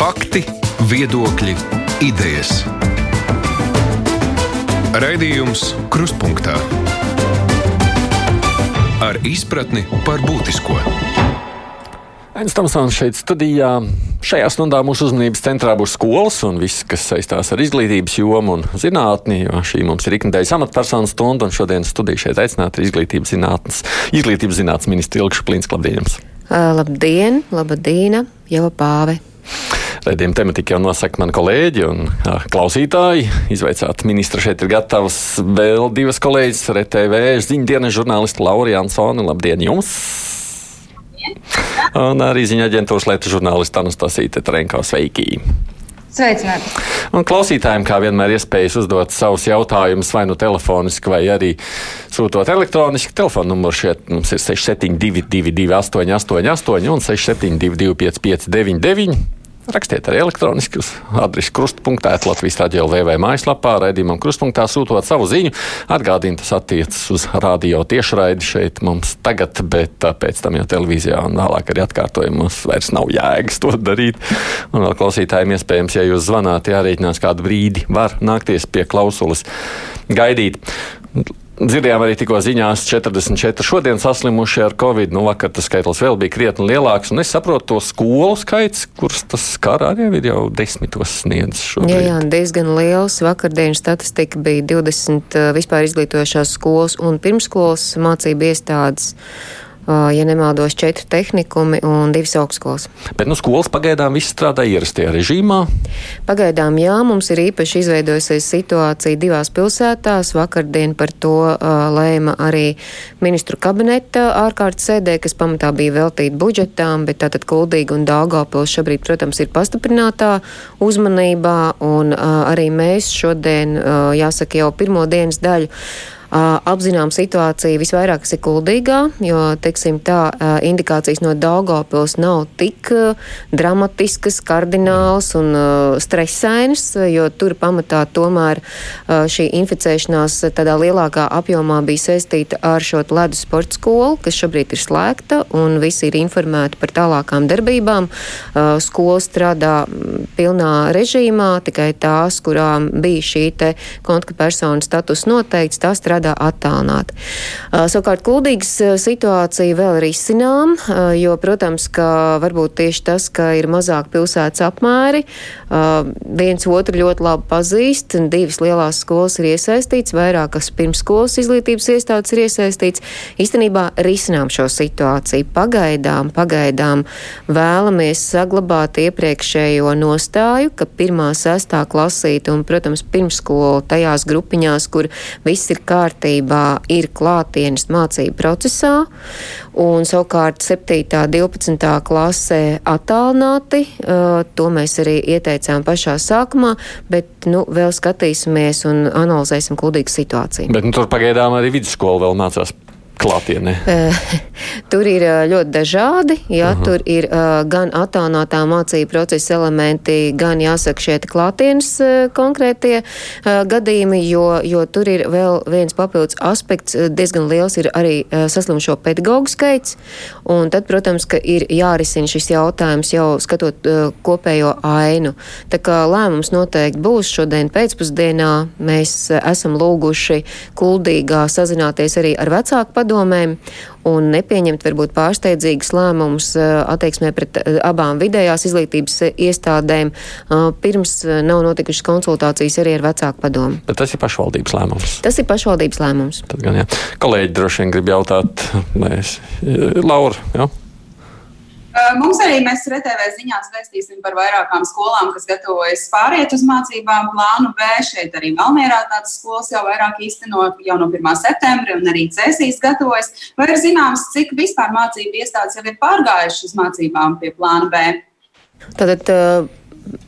Fakti, viedokļi, idejas. Raidījums Krustpunktā ar izpratni par būtisko. Ains Tamsons šeit studijā. Šajā stundā mūsu uzmanības centrā būs skolas un viss, kas saistās ar izglītības jomu un zinātni, jo šī mums ir ikdienas amatpersonu stunda, un šodien studiju šeit aicināta izglītības zinātnes, izglītības zinātnes ministra Ilkša Plīns. Labdien! Uh, labdien, labdīna, jau pāve! Raidījuma tematiku jau nosaka mani kolēģi un klausītāji. Izveicāt ministra šeit ir gatavs vēl divas kolēģis, RTV ziņdienas žurnālisti Laura Jansoni. Labdien jums! Un arī ziņa aģentūras lietu žurnālista Anastasija Tetrenko sveiki! Sveicināti! Un klausītājiem, kā vienmēr, iespējas uzdot savus jautājumus vai nu telefoniski, vai arī sūtot elektroniski. Telefona numurs šeit mums ir 6722, 888, un 672, 559, Rakstiet arī elektroniski uz adresi krustpunktā, Latvijas radio LV mājaslapā, raidījumam krustpunktā sūtot savu ziņu. Atgādini, tas attiecas uz radio tiešraidi šeit mums tagad, bet pēc tam jau televīzijā un vēlāk arī atkārtojumos vairs nav jēgas to darīt. Un vēl klausītājiem iespējams, ja jūs zvanāt, jārēķinās kādu brīdi, var nākties pie klausulas gaidīt. Dzirdējām arī tikko ziņās 44 šodien saslimuši ar covid. Nu, vakar tas skaitlis vēl bija krietni lielāks. Un es saprotu to skolu skaits, kurus tas skar arī ir jau desmitos sniedz. Šobrīd. Jā, jā, diezgan liels. Vakardienas statistika bija 20 vispār izglītojošās skolas un pirmskolas mācību iestādes ja nemaldos, četri tehnikumi un divas augstskolas. Bet nu, skolas pagaidām viss strādā ierastajā režīmā? Pagaidām jā, mums ir īpaši izveidojusies situācija divās pilsētās. Vakardien par to uh, lēma arī ministru kabineta ārkārtas sēdē, kas pamatā bija veltīta budžetām, bet tātad Kuldīga un Daugavpils šobrīd, protams, ir pastiprinātā uzmanībā, un uh, arī mēs šodien, uh, jāsaka, jau pirmo dienas daļu apzinām situāciju visvairāk, ir kuldīgā, jo, teiksim, tā indikācijas no Daugavpils nav tik dramatiskas, kardināls un stresainas, jo tur pamatā tomēr šī inficēšanās tādā lielākā apjomā bija saistīta ar šo ledus sporta skolu, kas šobrīd ir slēgta, un visi ir informēti par tālākām darbībām. Skola strādā pilnā režīmā, tikai tās, kurām bija šī kontaktpersonu status noteikts, tās strādā strādā attālināti. Savukārt kuldīgas situācija vēl ir izcinām, jo, protams, ka varbūt tieši tas, ka ir mazāk pilsētas apmēri, viens otru ļoti labi pazīst, divas lielās skolas ir iesaistīts, vairākas pirmskolas izglītības iestādes ir iesaistīts. Īstenībā risinām šo situāciju. Pagaidām, pagaidām vēlamies saglabāt iepriekšējo nostāju, ka pirmā, sestā klasīte un, protams, pirmskola tajās grupiņās, kur viss ir kārtībā kārtībā ir klātienes mācību procesā, un savukārt 7. un 12. klasē attālināti. To mēs arī ieteicām pašā sākumā, bet nu, vēl skatīsimies un analizēsim kludīgu situāciju. Bet nu, tur pagaidām arī vidusskola vēl mācās klātienē? tur ir ļoti dažādi. Jā, uh -huh. Tur ir uh, gan attālinātā mācību procesa elementi, gan jāsaka šie klātienes uh, konkrētie uh, gadījumi, jo, jo tur ir vēl viens papildus aspekts. Diezgan liels ir arī uh, saslimšo pedagoģu skaits. Un tad, protams, ka ir jārisina šis jautājums jau skatot uh, kopējo ainu. Tā kā lēmums noteikti būs šodien pēcpusdienā. Mēs uh, esam lūguši kuldīgā sazināties arī ar vecāku padomu padomēm un nepieņemt varbūt pārsteidzīgus lēmumus eh, attieksmē pret eh, abām vidējās izglītības iestādēm, eh, pirms nav notikušas konsultācijas arī ar vecāku padomu. Bet tas ir pašvaldības lēmums. Tas ir pašvaldības lēmums. Tad gan jā. Kolēģi droši vien grib jautāt, mēs, Laura, jā? Mums arī mēs RTV ziņās vēstīsim par vairākām skolām, kas gatavojas pāriet uz mācībām. Plānu B šeit arī Valmierā tādas skolas jau vairāk īstenot jau no 1. septembra, un arī Cēsīs gatavojas. Vai ir zināms, cik vispār mācību iestādes jau ir pārgājušas uz mācībām pie plāna B? Tātad, uh,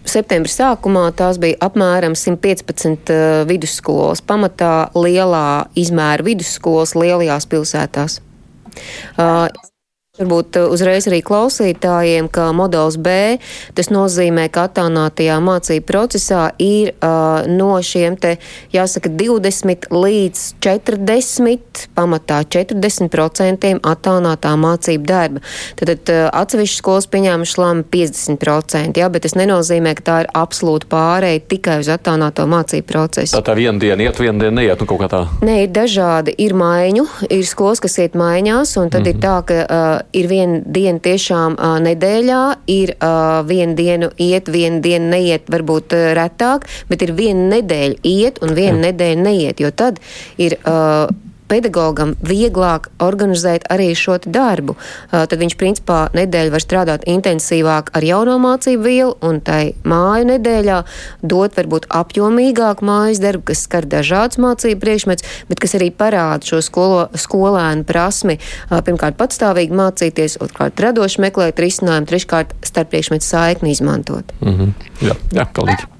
septembra sākumā tās bija apmēram 115 uh, vidusskolas, pamatā lielā izmēra vidusskolas lielajās pilsētās. Uh, Varbūt uh, uzreiz arī klausītājiem, ka modelis B, tas nozīmē, ka attālinātajā mācību procesā ir uh, no šiem te, jāsaka, 20 līdz 40, pamatā 40% attālinātā mācību darba. Tad, tad uh, atsevišķi skolas pieņēmuši lēmumu 50%, jā, bet tas nenozīmē, ka tā ir absolūti pārēja tikai uz attālināto mācību procesu. Tā tā viena diena iet, viena diena neiet, nu kaut kā tā. Nē, ir dažādi, ir maiņu, ir skolas, kas iet maiņās, un tad mm -hmm. ir tā, ka uh, ir viena diena tiešām uh, nedēļā, ir uh, viena diena iet, viena diena neiet, varbūt uh, retāk, bet ir viena nedēļa iet un viena Jā. nedēļa neiet, jo tad ir. Uh, pedagogam vieglāk organizēt arī šo darbu. Tad viņš principā nedēļu var strādāt intensīvāk ar jauno mācību vielu un tai māju nedēļā dot varbūt apjomīgāku mājas darbu, kas skar dažādas mācību priekšmets, bet kas arī parāda šo skolo, skolēnu prasmi pirmkārt patstāvīgi mācīties, otrkārt radoši meklēt risinājumu, treškārt starp priekšmetu saikni izmantot. Mm -hmm. Jā, jā, palīgi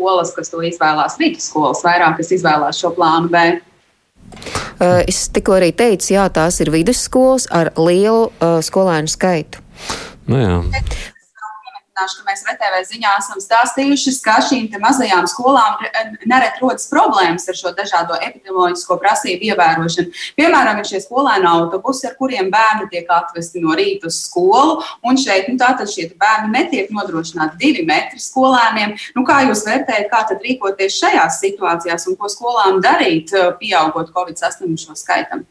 skolas, kas to izvēlās, vidusskolas vairāk, kas izvēlās šo plānu B. Uh, es tikko arī teicu, jā, tās ir vidusskolas ar lielu uh, skolēnu skaitu. Nu, jā atgādināšu, ka mēs RTV ziņā esam stāstījuši, ka šīm mazajām skolām nereti rodas problēmas ar šo dažādo epidemioloģisko prasību ievērošanu. Piemēram, ir šie skolēnu autobusi, ar kuriem bērni tiek atvesti no rīta uz skolu, un šeit nu, tātad šie bērni netiek nodrošināti divi metri skolēniem. Nu, kā jūs vērtējat, kā tad rīkoties šajās situācijās un ko skolām darīt, pieaugot Covid-19 skaitam?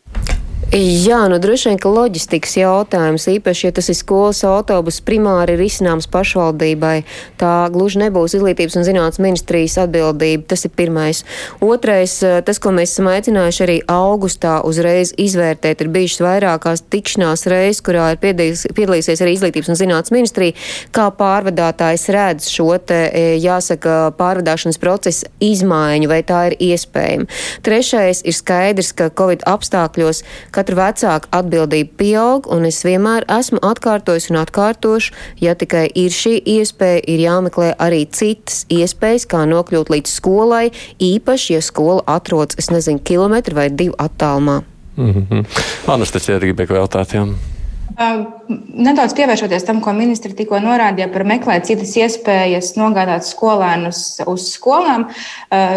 Jā, nu droši vien, ka loģistikas jautājums, īpaši, ja tas ir skolas autobus, primāri ir izcināms pašvaldībai. Tā gluži nebūs izglītības un zinātnes ministrijas atbildība. Tas ir pirmais. Otrais, eh, tas, ko mēs esam aicinājuši arī augustā uzreiz izvērtēt, ir bijušas vairākās tikšanās reizes, kurā ir piedalīsies arī izglītības un zinātnes ministrija, kā pārvadātājs redz šo te, e, jāsaka, pārvadāšanas procesa izmaiņu, vai tā ir iespējama. Trešais ir skaidrs, ka Covid apstākļos, Katra vecāka atbildība pieaug, un es vienmēr esmu atkārtojis un atkārtošu, ja tikai ir šī iespēja, ir jāmeklē arī citas iespējas, kā nokļūt līdz skolai, īpaši, ja skola atrodas, es nezinu, kilometru vai divu attālumā. Mm -hmm. Anastasija arī gribēja jautāt. Jā. Nedaudz pievēršoties tam, ko ministri tikko norādīja par meklēt citas iespējas nogādāt skolēnus uz skolām,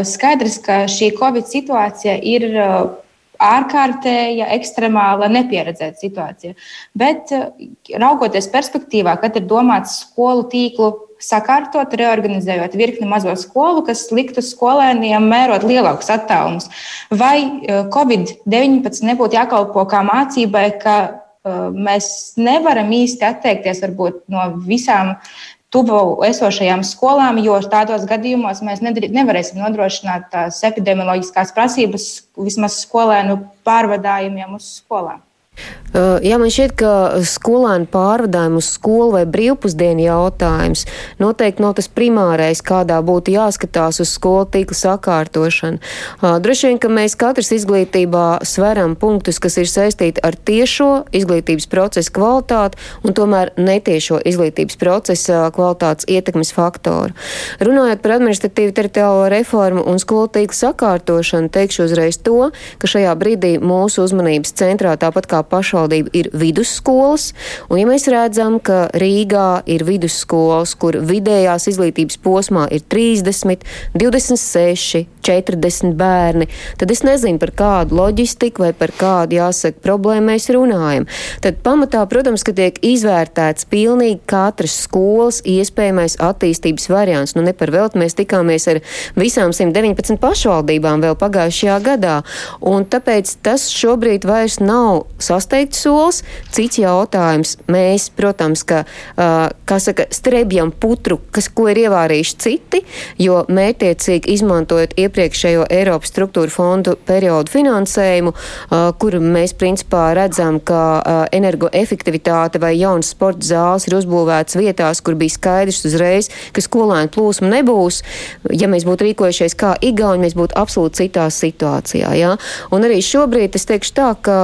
skaidrs, ka šī Covid situācija ir ārkārtēja, ekstremāla, nepieredzēta situācija. Bet eh, raugoties perspektīvā, kad ir domāts skolu tīklu sakārtot, reorganizējot virkni mazo skolu, kas liktu skolēniem mērot lielākus attālumus. Vai eh, Covid-19 nebūtu jākalpo kā mācībai, ka uh, mēs nevaram īsti atteikties varbūt no visām tuvu esošajām skolām, jo tādos gadījumos mēs nevarēsim nodrošināt tās epidemioloģiskās prasības vismaz skolēnu pārvadājumiem uz skolām. Jā, man šķiet, ka skolēnu pārvadājumu uz skolu vai brīvpusdienu jautājums noteikti nav tas primārais, kādā būtu jāskatās uz skolu tīkla sakārtošanu. Droši vien, ka mēs katrs izglītībā sveram punktus, kas ir saistīti ar tiešo izglītības procesa kvalitāti un tomēr netiešo izglītības procesa kvalitātes ietekmes faktoru. Runājot par administratīvu teritoriālo reformu un skolu tīkla sakārtošanu, teikšu uzreiz to, ka šajā brīdī mūsu uzmanības centrā, tāpat kā pašvaldība ir vidusskolas, un ja mēs redzam, ka Rīgā ir vidusskolas, kur vidējās izglītības posmā ir 30, 26, 40 bērni, tad es nezinu, par kādu loģistiku vai par kādu, jāsaka, problēmu mēs runājam. Tad pamatā, protams, ka tiek izvērtēts pilnīgi katras skolas iespējamais attīstības variants. Nu, ne par velti mēs tikāmies ar visām 119 pašvaldībām vēl pagājušajā gadā, un tāpēc tas šobrīd vairs nav sasteigts solis. Cits jautājums. Mēs, protams, ka, kā saka, strebjam putru, kas, ko ir ievārījuši citi, jo mērtiecīgi izmantojot iepriekšējo Eiropas struktūra fondu periodu finansējumu, kur mēs principā redzam, ka energoefektivitāte vai jaunas sporta zāles ir uzbūvētas vietās, kur bija skaidrs uzreiz, ka skolēnu plūsma nebūs. Ja mēs būtu rīkojušies kā Igauni, mēs būtu absolūti citā situācijā. Ja? Un arī šobrīd es teikšu tā, ka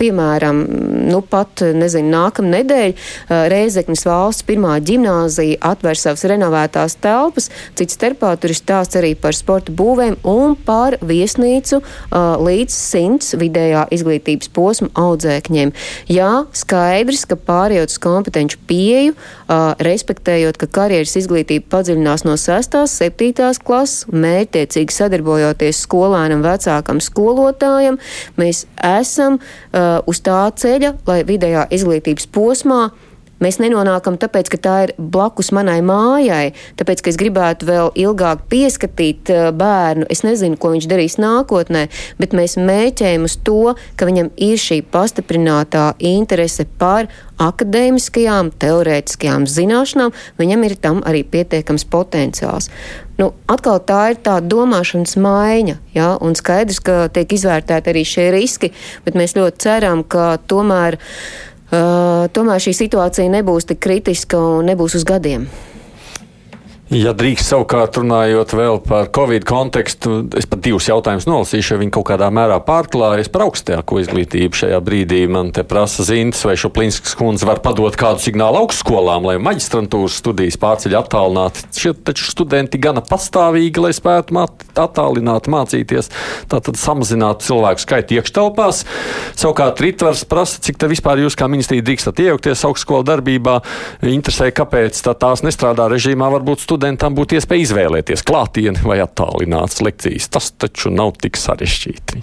piemēram, nu pat, nezinu, nākamā nedēļa Reizeknas valsts pirmā ģimnāzija atver savas renovētās telpas, cits starpā tur ir stāsts arī par sporta būvniecību būvēm un par viesnīcu uh, līdz 100 vidējā izglītības posma audzēkņiem. Jā, skaidrs, ka pārējot uz kompetenci pieju, uh, respektējot, ka karjeras izglītība padziļinās no 6. 7. klases, mērķtiecīgi sadarbojoties skolēnam, vecākam skolotājam, mēs esam uh, uz tā ceļa, lai vidējā izglītības posmā Mēs nenonākam tāpēc, ka tā ir blakus manai mājai, tāpēc, ka es gribētu vēl ilgāk pieskatīt eh, bērnu. Es nezinu, ko viņš darīs nākotnē, bet mēs mēķējam uz to, ka viņam ir šī pastiprinātā interese par akadēmiskajām, teorētiskajām zināšanām, viņam ir tam arī pietiekams potenciāls. Nu, atkal tā ir tā domāšanas maiņa, ja, un skaidrs, ka tiek izvērtēti arī šie riski, bet mēs ļoti ceram, ka tomēr tomēr šī situācija nebūs tik kritiska un nebūs uz gadiem. Ja drīkst savukārt runājot vēl par Covid kontekstu, es pat divus jautājumus nolasīšu, ja viņi kaut kādā mērā pārklājas par augstāko izglītību šajā brīdī. Man te prasa zintas, vai Šoplinskas kundze var padot kādu signālu augstskolām, lai maģistrantūras studijas pārceļ attālināti. Šie taču studenti gana pastāvīgi, lai spētu māt, attālināt mācīties, tātad samazināt cilvēku skaitu iekštelpās. Savukārt Ritvars prasa, cik te vispār jūs kā ministrija drīkstat iejaukties augstskolu darbībā. Interesē, kāpēc tā tās nestrādā režīmā varbūt studenti studentam būtu iespēja izvēlēties klātieni vai attālinātas lekcijas. Tas taču nav tik sarežģīti.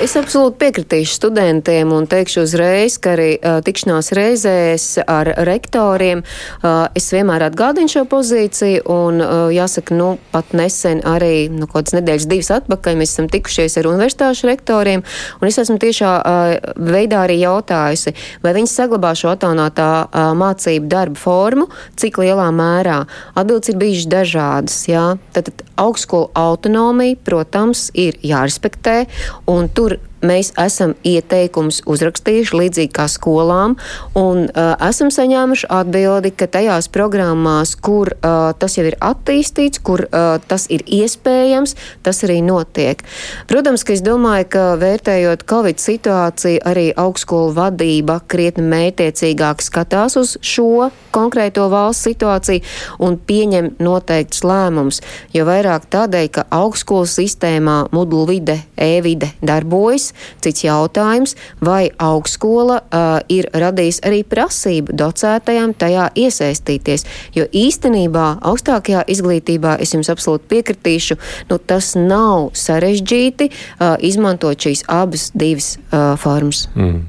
Es absolūti piekritīšu studentiem un teikšu uzreiz, ka arī uh, tikšanās reizēs ar rektoriem uh, es vienmēr atgādinu šo pozīciju un uh, jāsaka, nu, pat nesen arī, nu, kaut kāds nedēļas divas atpakaļ mēs esam tikušies ar universitāšu rektoriem un es esmu tiešā uh, veidā arī jautājusi, vai viņi saglabā šo attālinātā uh, mācību darbu formu, cik lielā mērā. Atbildes ir bijušas dažādas. Jā. Tad, tad augstskolu autonomija, protams, ir jārespektē, un tur mēs esam ieteikumus uzrakstījuši līdzīgi kā skolām, un uh, esam saņēmuši atbildi, ka tajās programmās, kur uh, tas jau ir attīstīts, kur uh, tas ir iespējams, tas arī notiek. Protams, ka es domāju, ka vērtējot Covid situāciju, arī augstskolu vadība krietni mētiecīgāk skatās uz šo konkrēto valsts situāciju un pieņem noteikts lēmums, jo vairāk tādēļ, ka augstskolu sistēmā Moodle vide, e-vide darbojas, Cits jautājums, vai augstskola uh, ir radījis arī prasību docētajām tajā iesaistīties, jo īstenībā augstākajā izglītībā es jums absolūti piekritīšu, nu tas nav sarežģīti uh, izmantot šīs abas divas uh, formas. Mm.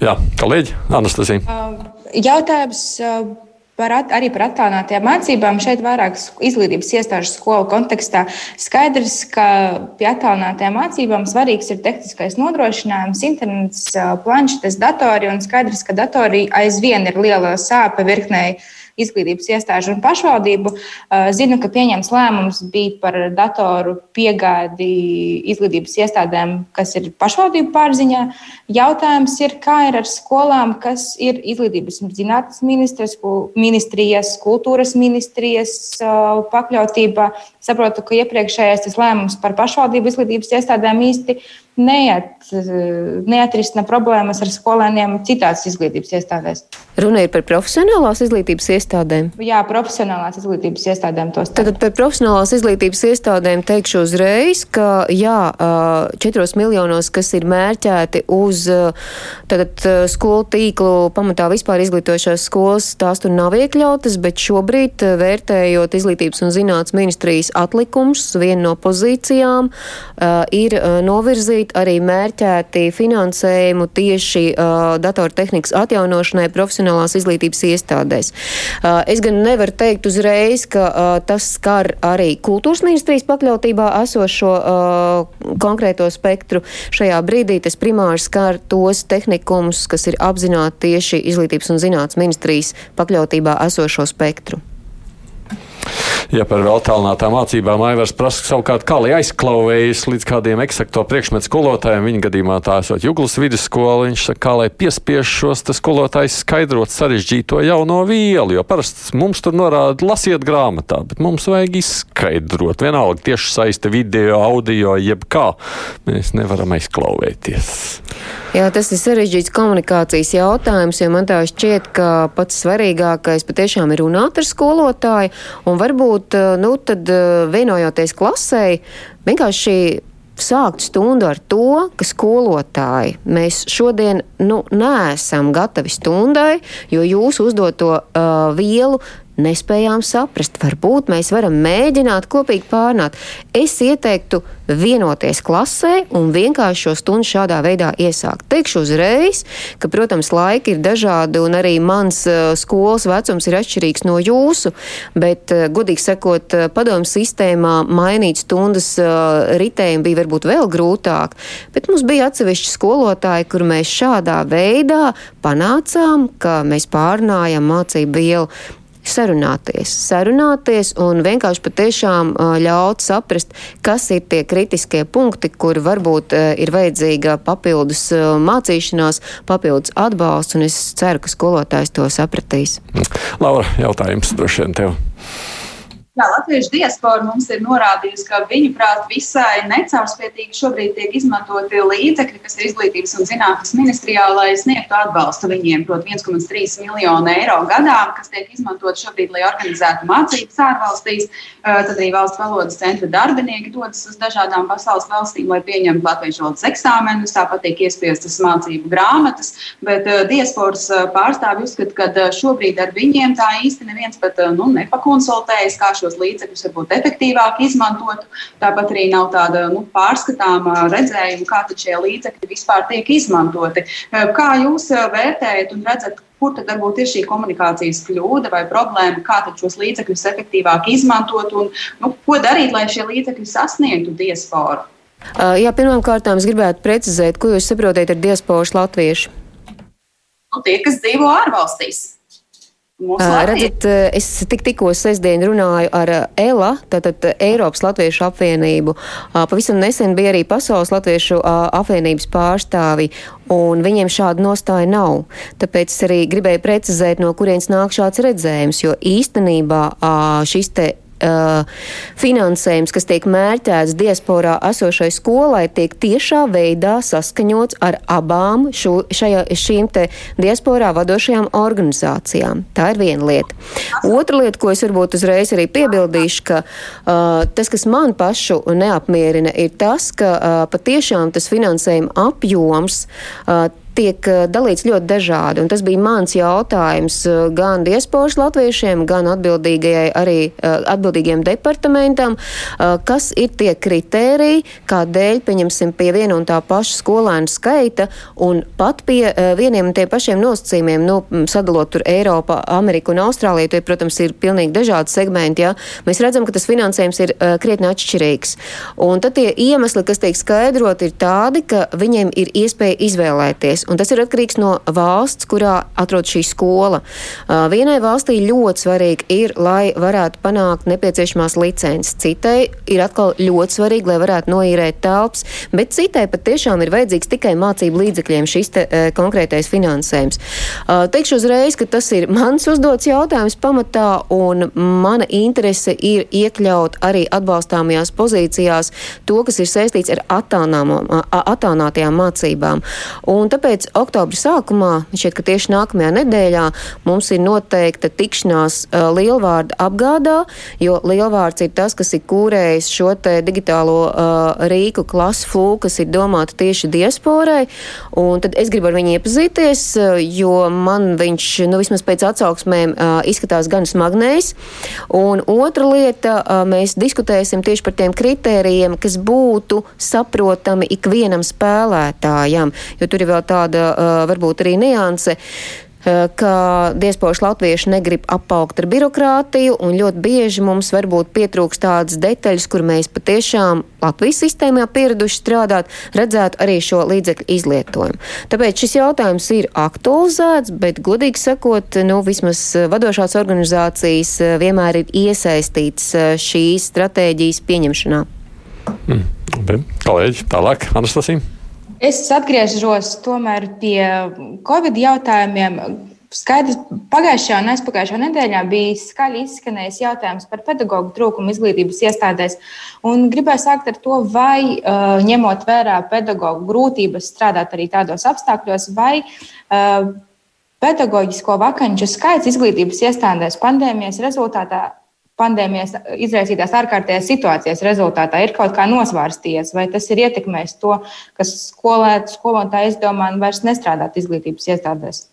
Jā, kolēģi, Anastasija. Jautājums Par at, arī par attālinātajām mācībām. Šeit vairāk izglītības iestāžu skolu kontekstā skaidrs, ka pie attālinātajām mācībām svarīgs ir tehniskais nodrošinājums, internets, planšetes, datori un skaidrs, ka datori aizvien ir liela sāpe virknei izglītības iestāžu un pašvaldību. Zinu, ka pieņems lēmums bija par datoru piegādi izglītības iestādēm, kas ir pašvaldību pārziņā. Jautājums ir, kā ir ar skolām, kas ir izglītības zinātnes ministrijas, kultūras ministrijas pakļautībā. Saprotu, ka iepriekšējais lēmums par pašvaldību izglītības iestādēm īsti neat, neatrisina problēmas ar skolēniem citās izglītības iestādēs. Runa ir par profesionālās izglītības iestādēm? Jā, profesionālās izglītības iestādēm tos. Tātad par profesionālās izglītības iestādēm teikšu uzreiz, ka jā, četros miljonos, kas ir mērķēti uz tātad, skolu tīklu pamatā vispār izglītošās skolas, tās tur nav iekļautas, bet šobrīd vērtējot izglītības un zinātnes ministrijas atlikums, viena no pozīcijām ir novirzīt novirzīt arī mērķēti finansējumu tieši uh, datortehnikas atjaunošanai profesionālās izglītības iestādēs. Uh, es gan nevaru teikt uzreiz, ka uh, tas skar arī kultūras ministrijas pakļautībā esošo uh, konkrēto spektru. Šajā brīdī tas primāri skar tos tehnikumus, kas ir apzināti tieši izglītības un zinātnes ministrijas pakļautībā esošo spektru. Ja par vēl tālinātām mācībām Aivars prasa savukārt, kā lai aizklauvējas līdz kādiem eksakto priekšmetu skolotājiem, viņa gadījumā tā esot Juglas vidusskola, viņš saka, kā lai piespiež šos skolotājus skaidrot sarežģīto jauno vielu, jo parasti mums tur norāda lasiet grāmatā, bet mums vajag izskaidrot, vienalga tieši saiste video, audio, jeb kā. Mēs nevaram aizklauvēties. Jā, tas ir sarežģīts komunikācijas jautājums, jo man tā šķiet, ka pats svarīgākais patiešām ir runāt ar skolotāju un varbūt varbūt nu, tad, vienojoties klasē, vienkārši sākt stundu ar to, ka skolotāji mēs šodien nu, neesam gatavi stundai, jo jūsu uzdoto uh, vielu nespējām saprast. Varbūt mēs varam mēģināt kopīgi pārnāt. Es ieteiktu vienoties klasē un vienkārši šo stundu šādā veidā iesākt. Teikšu uzreiz, ka, protams, laiki ir dažādi un arī mans uh, skolas vecums ir atšķirīgs no jūsu, bet, uh, godīgi sakot, uh, padomu sistēmā mainīt stundas ritējumu bija varbūt vēl grūtāk, bet mums bija atsevišķi skolotāji, kur mēs šādā veidā panācām, ka mēs pārnājam mācību vielu sarunāties, sarunāties un vienkārši patiešām ļaut saprast, kas ir tie kritiskie punkti, kur varbūt ir vajadzīga papildus mācīšanās, papildus atbalsts, un es ceru, ka skolotājs to sapratīs. Laura, jautājums droši vien tev. Jā, Latviešu diaspora mums ir norādījusi, ka viņu prāt visai necaurspētīgi šobrīd tiek izmantoti līdzekļi, kas ir izglītības un zinātnes ministrijā, lai sniegtu atbalstu viņiem, proti 1,3 miljonu eiro gadā, kas tiek izmantot šobrīd, lai organizētu mācības ārvalstīs. Tad arī valsts valodas centra darbinieki dodas uz dažādām pasaules valstīm, lai pieņemtu latviešu valodas eksāmenus, tāpat tiek iespiestas mācību grāmatas, bet diasporas pārstāvji uzskata, ka šobrīd ar viņiem tā īsti neviens pat nu, nepakonsultējas, kā šos līdzekļus varbūt efektīvāk izmantot. Tāpat arī nav tāda nu, pārskatāma redzējuma, kā šie līdzekļi vispār tiek izmantoti. Kā jūs vērtējat un redzat, kur tad varbūt ir šī komunikācijas kļūda vai problēma, kā šos līdzekļus efektīvāk izmantot un nu, ko darīt, lai šie līdzekļi sasniegtu diasporu? Jā, pirmkārt, es gribētu precizēt, ko jūs saprotat ar diasporas latviešu. Nu, tie, kas dzīvo ārvalstīs. Redzat, es tik, tikko sestdien runāju ar ELA, tātad Eiropas Latviešu apvienību. Pavisam nesen bija arī Pasaules Latviešu apvienības pārstāvi, un viņiem šāda nostāja nav. Tāpēc es arī gribēju precizēt, no kurienes nāk šāds redzējums, jo īstenībā šis te uh, finansējums, kas tiek mērķēts diasporā esošai skolai, tiek tiešā veidā saskaņots ar abām šo, šajā, šīm te diasporā vadošajām organizācijām. Tā ir viena lieta. Otra lieta, ko es varbūt uzreiz arī piebildīšu, ka uh, tas, kas man pašu neapmierina, ir tas, ka uh, patiešām tas finansējuma apjoms uh, tiek eh, dalīts ļoti dažādi. Un tas bija mans jautājums eh, gan diasporas latviešiem, gan atbildīgajai arī eh, atbildīgajiem departamentam, kas ir tie kritēriji, kādēļ, pieņemsim, pie viena un tā paša skolēnu skaita un pat pie vieniem un tiem pašiem nosacījumiem, nu, sadalot tur Eiropa, Ameriku un Austrāliju, tie, protams, ir pilnīgi dažādi segmenti, jā, mēs redzam, ka tas finansējums ir krietni atšķirīgs. Un tad tie iemesli, kas tiek skaidrot, ir tādi, ka viņiem ir iespēja izvēlēties valstīs, un tas ir atkarīgs no valsts, kurā atrodas šī skola. Vienai valstī ļoti svarīgi ir, lai varētu panākt nepieciešamās licences. Citai ir atkal ļoti svarīgi, lai varētu noīrēt telpas, bet citai pat tiešām ir vajadzīgs tikai mācību līdzekļiem šis te, konkrētais finansējums. Teikšu uzreiz, ka tas ir mans uzdots jautājums pamatā, un mana interese ir iekļaut arī atbalstāmajās pozīcijās to, kas ir saistīts ar attālinātajām mācībām. Un tāpēc Tāpēc oktobra sākumā, šķiet, ka tieši nākamajā nedēļā mums ir noteikta tikšanās uh, lielvārda apgādā, jo lielvārds ir tas, kas ir kūrējis šo te digitālo uh, rīku klasu flūku, kas ir domāta tieši diasporai. Un tad es gribu ar viņu iepazīties, uh, jo man viņš, nu, vismaz pēc atsauksmēm, uh, izskatās gan smagnējs. Un otra lieta, uh, mēs diskutēsim tieši par tiem kritērijiem, kas būtu saprotami ikvienam spēlētājam, jo tur ir vēl tā tāda varbūt arī nianse ka diasporas latvieši negrib apaugt ar birokrātiju, un ļoti bieži mums varbūt pietrūks tādas detaļas, kur mēs patiešām Latvijas sistēmā pieraduši strādāt, redzētu arī šo līdzekļu izlietojumu. Tāpēc šis jautājums ir aktualizēts, bet, godīgi sakot, nu, vismaz vadošās organizācijas vienmēr ir iesaistīts šīs stratēģijas pieņemšanā. Mm. Kolēģi, tālāk, Anastasija. Es atgriežos tomēr pie Covid jautājumiem. Skaidrs, pagājušajā un aizpagājušajā nedēļā bija skaļi izskanējis jautājums par pedagoģu trūkumu izglītības iestādēs. Un gribēju sākt ar to, vai uh, ņemot vērā pedagoģu grūtības strādāt arī tādos apstākļos, vai uh, pedagoģisko vakanču skaits izglītības iestādēs pandēmijas rezultātā pandēmijas izraisītās ārkārtējās situācijas rezultātā ir kaut kā nosvārstījies, vai tas ir ietekmējis to, ka skolēt, skolotāji izdomā vairs nestrādāt izglītības iestādēs.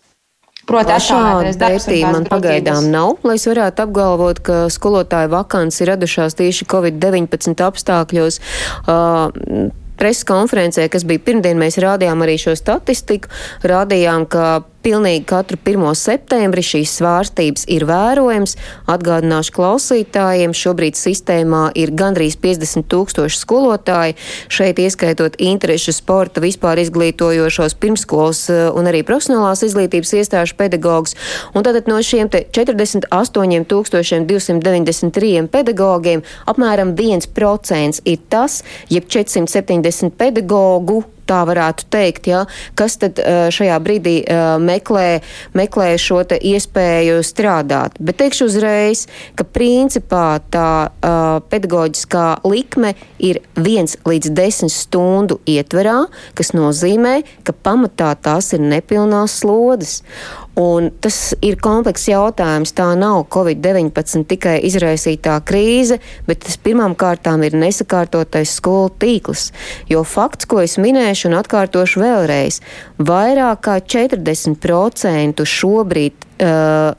Proti, šāda vērtība man pagaidām nav, lai es varētu apgalvot, ka skolotāju vakants ir radušās tieši Covid-19 apstākļos. Uh, preses konferencē, kas bija pirmdien, mēs rādījām arī šo statistiku. Rādījām, ka Pilnīgi katru 1. septembri šīs svārstības ir vērojams. Atgādināšu klausītājiem, šobrīd sistēmā ir gandrīz 50 tūkstoši skolotāji, šeit ieskaitot interešu sporta, vispār izglītojošos pirmskolas eh, un arī profesionālās izglītības iestāžu pedagogus. Un tātad no šiem 48 293 pedagogiem apmēram 1% ir tas, jeb 470 pedagogu tā varētu teikt, ja, kas tad šajā brīdī meklē, meklē šo iespēju strādāt. Bet teikšu uzreiz, ka principā tā uh, pedagoģiskā likme ir 1 līdz 10 stundu ietverā, kas nozīmē, ka pamatā tās ir nepilnās slodzes. Un tas ir komplekss jautājums. Tā nav Covid-19 tikai izraisītā krīze, bet tas pirmām kārtām ir nesakārtotais skolu tīkls. Jo fakts, ko es minēšu un atkārtošu vēlreiz, vairāk kā 40% šobrīd. Uh,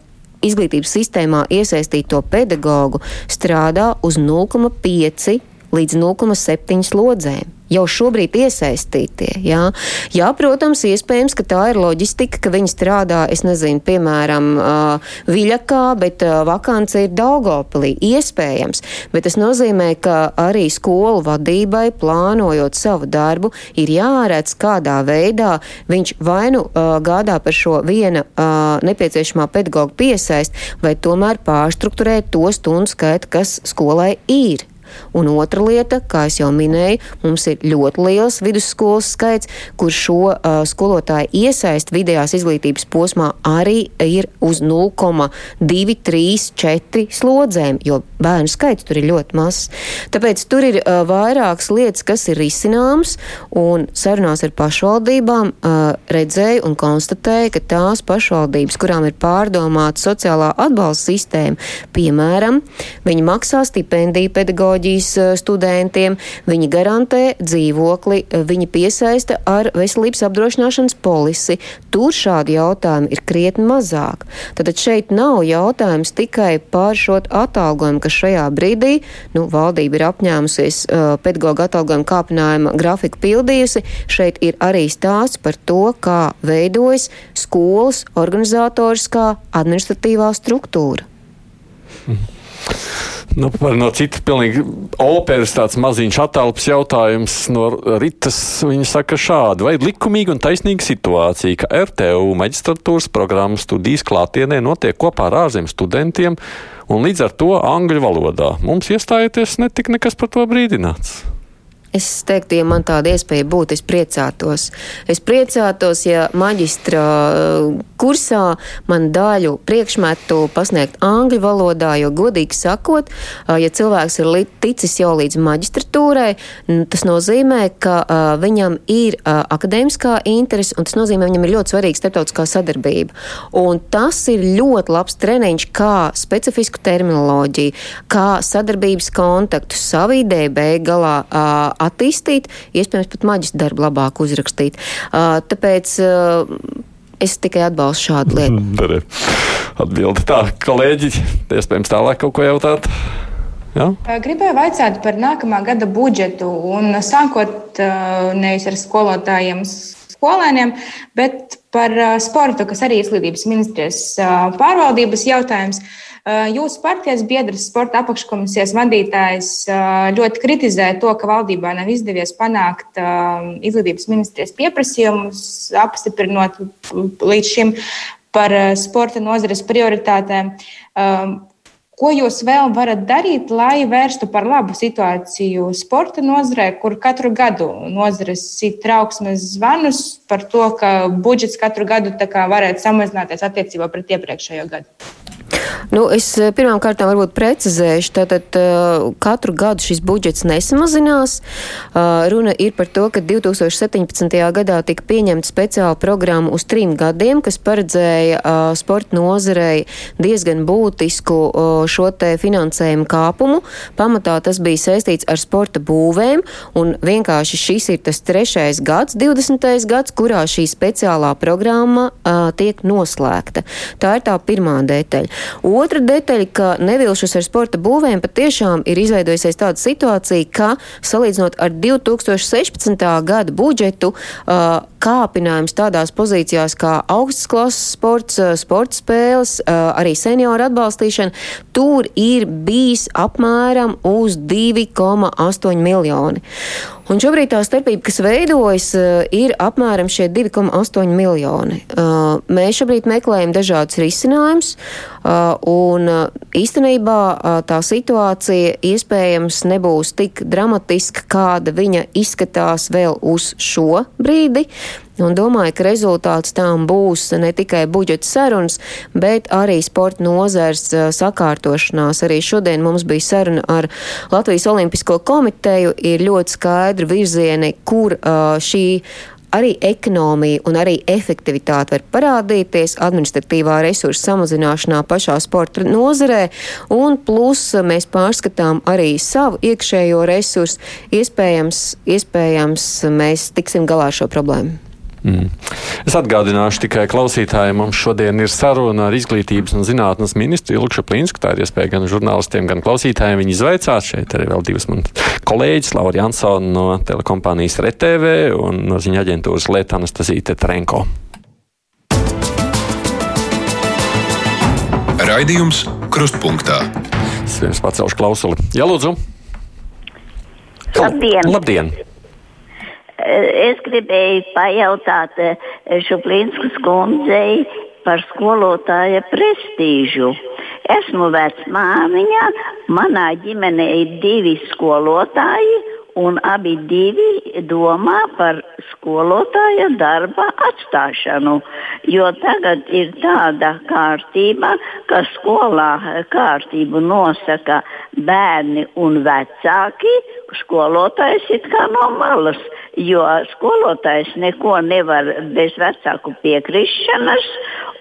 Izglītības sistēmā iesaistīto pedagoģu strādā uz 0,5 līdz 0,7 slodzēm jau šobrīd iesaistītie. Jā, jā protams, iespējams, ka tā ir loģistika, ka viņi strādā, es nezinu, piemēram, uh, Viļakā, bet uh, vakance ir Daugopilī. Iespējams, bet tas nozīmē, ka arī skolu vadībai, plānojot savu darbu, ir jāredz, kādā veidā viņš vai nu uh, gādā par šo viena uh, nepieciešamā pedagoģa piesaist, vai tomēr pārstruktūrēt to stundu skaitu, kas skolai ir. Un otra lieta, kā jau minēju, mums ir ļoti liels vidusskolas skaits, kur šo uh, skolotāju iesaist vidējās izglītības posmā arī ir uz 0,2, 3, 4 slodzēm, jo bērnu skaits tur ir ļoti mazs. Tāpēc tur ir uh, vairākas lietas, kas ir risināmas, un sarunās ar pašvaldībām uh, redzēju un konstatēju, ka tās pašvaldības, kurām ir pārdomāta sociālā atbalsta sistēma, piemēram, viņi maksā stipendiju pedagoģiju, psiholoģijas eh, studentiem, viņi garantē dzīvokli, eh, viņi piesaista ar veselības apdrošināšanas polisi. Tur šādi jautājumi ir krietni mazāk. Tad šeit nav jautājums tikai par šo atalgojumu, kas šajā brīdī nu, valdība ir apņēmusies uh, pedagoģa atalgojuma kāpinājuma grafiku pildījusi. Šeit ir arī stāsts par to, kā veidojas skolas organizatoriskā administratīvā struktūra. Mhm. Nu, no citas, pilnīgi operas tāds maziņš attēlps jautājums no Ritas. Viņa saka šādi, vai ir likumīga un taisnīga situācija, ka RTU maģistratūras programmas studijas klātienē notiek kopā ar ārzemju studentiem un līdz ar to angļu valodā. Mums iestājoties netika nekas par to brīdināts. Es teiktu, ja man tāda iespēja būtu, es priecātos. Es priecātos, ja maģistra uh, kursā man daļu priekšmetu pasniegt angļu valodā, jo, godīgi sakot, uh, ja cilvēks ir ticis jau līdz maģistratūrai, tas nozīmē, ka uh, viņam ir akadēmiskā interese, un tas nozīmē, viņam ir ļoti svarīga starptautiskā sadarbība. Un tas ir ļoti labs treniņš, kā specifisku terminoloģiju, kā sadarbības kontaktus savīdē beigā attīstīt, iespējams, pat maģistra darbu labāk uzrakstīt. Tāpēc es tikai atbalstu šādu lietu. Atbildi tā, kolēģi, iespējams tālāk kaut ko jautāt. Ja? Gribēju vaicāt par nākamā gada budžetu un sākot nevis ar skolotājiem, skolēniem, bet par sportu, kas arī ir izglītības ministrijas pārvaldības jautājums. Jūsu partijas biedrs, sporta apakškomisijas vadītājs ļoti kritizē to, ka valdībā nav izdevies panākt izglītības ministrijas pieprasījumus, apstiprinot līdz šim par sporta nozares prioritātēm. Ko jūs vēl varat darīt, lai vērstu par labu situāciju sporta nozarē, kur katru gadu nozares sit trauksmes zvanus par to, ka budžets katru gadu varētu samazināties attiecībā pret iepriekšējo gadu? Nu, es eh, pirmām kārtām varbūt precizēšu, tātad uh, katru gadu šis budžets nesamazinās. Uh, runa ir par to, ka 2017. gadā tika pieņemta speciāla programma uz trim gadiem, kas paredzēja sporta nozarei diezgan būtisku šo te finansējumu kāpumu. Pamatā tas bija saistīts ar sporta būvēm, un vienkārši šis ir tas trešais gads, 20. gads, kurā šī speciālā programma tiek noslēgta. Tā ir tā pirmā detaļa. Otra detaļa, ka nevilšus ar sporta būvēm patiešām ir izveidojusies tāda situācija, ka salīdzinot ar 2016. gada budžetu, kāpinājums tādās pozīcijās kā augstas klases sports, sporta spēles, arī senioru atbalstīšana, tur ir bijis apmēram uz 2,8 miljoni. Un šobrīd tā starpība, kas veidojas, ir apmēram šie 2,8 miljoni. Mēs šobrīd meklējam dažādus risinājumus, un īstenībā tā situācija iespējams nebūs tik dramatiska, kāda viņa izskatās vēl uz šo brīdi. Un domāju, ka rezultāts tam būs ne tikai budžeta sarunas, bet arī sporta nozars sakārtošanās. Arī šodien mums bija saruna ar Latvijas Olimpisko komiteju. Ir ļoti skaidri virzieni, kur uh, šī arī ekonomija un arī efektivitāte var parādīties administratīvā resursa samazināšanā pašā sporta nozarē, un plus mēs pārskatām arī savu iekšējo resursu. Iespējams, iespējams mēs tiksim galā ar šo problēmu. Mm. Es atgādināšu tikai klausītājiem, mums šodien ir saruna ar izglītības un zinātnes ministru Ilkšu Plīnsku. Tā ir iespēja gan žurnālistiem, gan klausītājiem viņu izvaicāt. Šeit arī vēl divas manas kolēģis, Laura Jansona no telekompānijas RTV un no ziņa aģentūras Lieta Anastazīte Trenko. Raidījums Krustpunktā. Es viens pacelšu klausuli. Jā, lūdzu! Labdien! Labdien. Es gribēju pajautāt Šuplīnskas kundzei par skolotāja prestīžu. Esmu vecmāmiņa, manā ģimenē ir divi skolotāji, un abi divi domā par skolotāja darba atstāšanu. Jo tagad ir tāda kārtība, ka skolā kārtību nosaka bērni un vecāki, skolotājs ir kā no malas jo skolotājs neko nevar bez vecāku piekrišanas.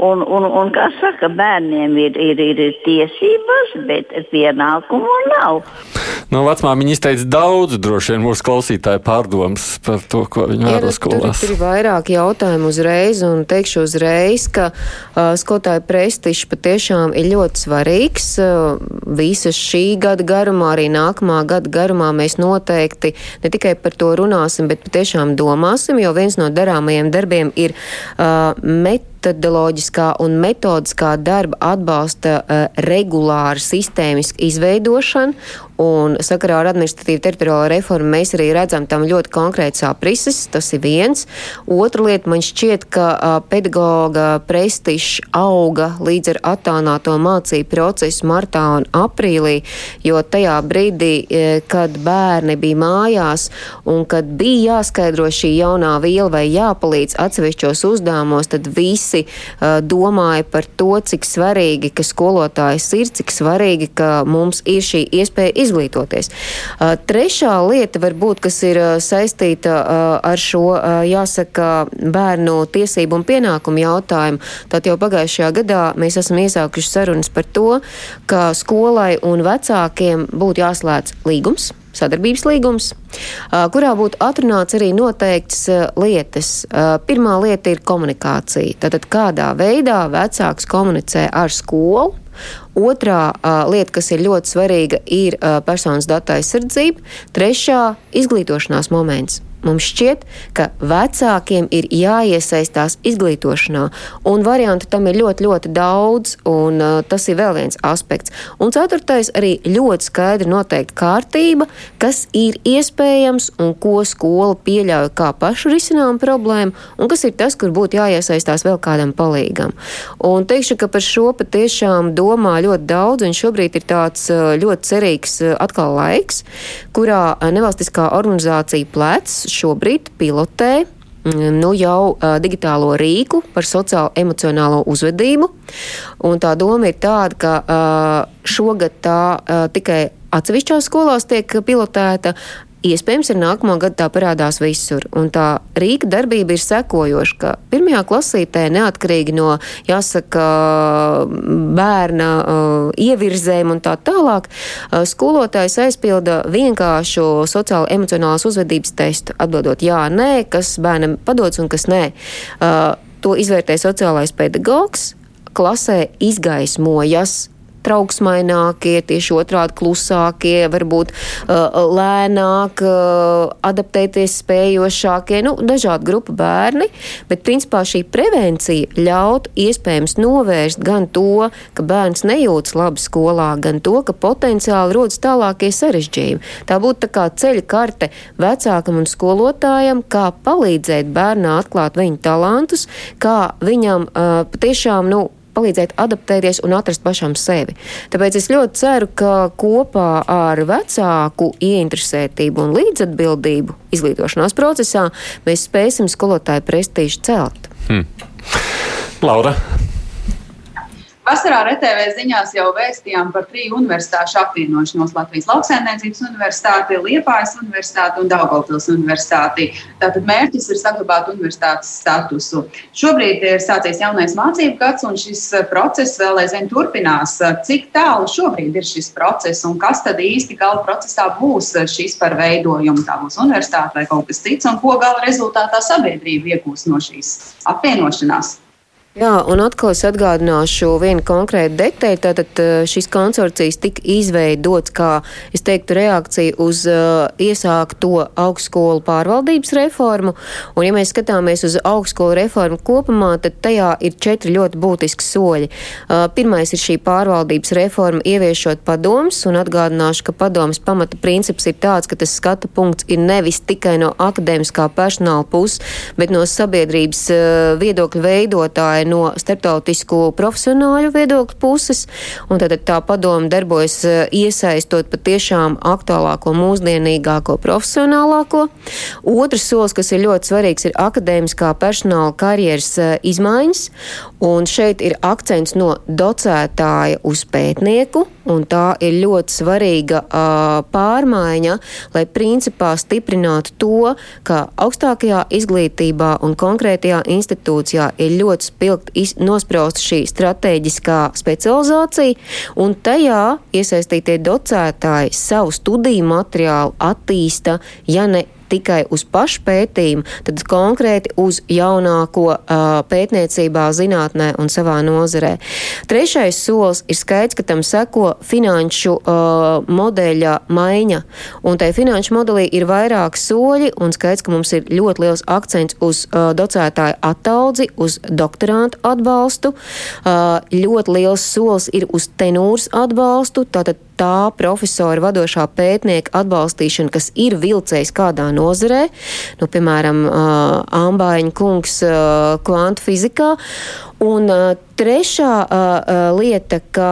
Un, un, un kā saka, bērniem ir, ir, ir tiesības, bet pienākumu nav. No nu, vecmāmiņa izteica daudz, droši vien mūsu klausītāji pārdomas par to, ko viņi vēro skolās. Tur, ir vairāk jautājumu uzreiz, un teikšu uzreiz, ka uh, skolotāju prestižs patiešām ir ļoti svarīgs. Uh, visas šī gada garumā, arī nākamā gada garumā mēs noteikti ne tikai par to runāsim, bet patiešām domāsim, jo viens no darāmajiem darbiem ir uh, met metodoloģiskā un metodiskā darba atbalsta uh, regulāra sistēmiska izveidošana. Un sakarā ar administratīvu teritoriālo reformu mēs arī redzam tam ļoti konkrēts aprises. Tas ir viens. Otra lieta man šķiet, ka uh, pedagoga prestižs auga līdz ar attālināto mācību procesu martā un aprīlī, jo tajā brīdī, kad bērni bija mājās un kad bija jāskaidro šī jaunā viela vai jāpalīdz atsevišķos uzdevumos, tad visi uh, domāja par to, cik svarīgi, ka skolotājs ir, cik svarīgi, ka mums ir šī iespēja izglītoties. Trešā lieta, varbūt, kas ir saistīta ar šo, jāsaka, bērnu tiesību un pienākumu jautājumu, tad jau pagājušajā gadā mēs esam iesākuši sarunas par to, ka skolai un vecākiem būtu jāslēdz līgums sadarbības līgums, kurā būtu atrunāts arī noteikts lietas. Pirmā lieta ir komunikācija. Tātad kādā veidā vecāks komunicē ar skolu. Otrā uh, lieta, kas ir ļoti svarīga, ir uh, personas datu aizsardzība. Trešā - izglītošanās moments. Mums šķiet, ka vecākiem ir jāiesaistās izglītošanā, un variantu tam ir ļoti, ļoti daudz, un uh, tas ir vēl viens aspekts. Un ceturtais arī ļoti skaidri noteikti kārtība, kas ir iespējams un ko skola pieļauj kā pašu risinājumu problēmu, un kas ir tas, kur būtu jāiesaistās vēl kādam palīgam. Un teikšu, ka par šo patiešām domā ļoti daudz, un šobrīd ir tāds uh, ļoti cerīgs uh, atkal laiks, kurā uh, nevalstiskā organizācija plēc šobrīd pilotē mm, nu, jau uh, digitālo rīku par sociālo emocionālo uzvedību. Un tā doma ir tāda, ka uh, šogad tā uh, tikai atsevišķās skolās tiek pilotēta, Iespējams, ar nākamo gadu tā parādās visur. Un tā Rīga darbība ir sekojoša, ka pirmajā klasītē neatkarīgi no, jāsaka, bērna uh, ievirzēm un tā tālāk, uh, skolotājs aizpilda vienkāršu sociālo emocionālās uzvedības testu, atbildot jā, nē, kas bērnam padots un kas nē. Uh, to izvērtē sociālais pedagogs, klasē izgaismojas trauksmainākie, tieši otrādi klusākie, varbūt uh, lēnāk, uh, adaptēties spējošākie, nu, dažādi grupu bērni, bet principā šī prevencija ļaut iespējams novērst gan to, ka bērns nejūtas labi skolā, gan to, ka potenciāli rodas tālākie sarežģījumi. Tā būtu tā kā ceļa karte vecākam un skolotājam, kā palīdzēt bērnā atklāt viņa talantus, kā viņam uh, patiešām, nu, palīdzēt adaptēties un atrast pašam sevi. Tāpēc es ļoti ceru, ka kopā ar vecāku ieinteresētību un līdzatbildību izglītošanās procesā mēs spēsim skolotāju prestīžu celt. Hmm. Laura, Vasarā RTV ziņās jau vēstījām par triju universitāšu apvienošanos - Latvijas Lauksaimniecības Universitāti, Liepājas Universitāti un Daugavpils Universitāti. Tātad mērķis ir saglabāt universitātes statusu. Šobrīd ir sācies jaunais mācību gads, un šis process vēl aizvien turpinās. Cik tālu šobrīd ir šis process, un kas tad īsti gala procesā būs šis par veidojumu? Tā būs universitāte vai kaut kas cits, un ko gala rezultātā sabiedrība iegūs no šīs apvienošanās? Jā, un atkal es atgādināšu vienu konkrētu detaļu. Tātad šis konsorcijs tika izveidots kā, es teiktu, reakcija uz uh, iesākto augstskolu pārvaldības reformu. Un, ja mēs skatāmies uz augstskolu reformu kopumā, tad tajā ir četri ļoti būtiski soļi. Uh, pirmais ir šī pārvaldības reforma ieviešot padomus, un atgādināšu, ka padomus pamata princips ir tāds, ka tas skata punkts ir nevis tikai no akadēmiskā personāla puses, bet no sabiedrības uh, viedokļu veidotāja vai no starptautisku profesionāļu viedokļu puses, un tad tā padoma darbojas eh, iesaistot patiešām aktuālāko, mūsdienīgāko, profesionālāko. Otrs solis, kas ir ļoti svarīgs, ir akadēmiskā personāla karjeras eh, izmaiņas, un šeit ir akcents no docētāja uz pētnieku, un tā ir ļoti svarīga uh, pārmaiņa, lai principā stiprinātu to, ka augstākajā izglītībā un konkrētajā institūcijā ir ļoti spilgti ilgt nosprausta šī strateģiskā specializācija, un tajā iesaistītie docētāji savu studiju materiālu attīsta, ja ne tikai uz pašpētījumu, tad konkrēti uz jaunāko uh, pētniecībā, zinātnē un savā nozarē. Trešais solis ir skaidrs, ka tam seko finanšu uh, modeļa maiņa, un tai finanšu modelī ir vairāk soļi, un skaidrs, ka mums ir ļoti liels akcents uz uh, docētāju attaudzi, uz doktorantu atbalstu. Uh, ļoti liels solis ir uz tenūras atbalstu, tātad tā profesora vadošā pētnieka atbalstīšana, kas ir vilcējs kādā nozarē, nu, piemēram, Ambāņa kungs kvantu fizikā. Un trešā lieta, ka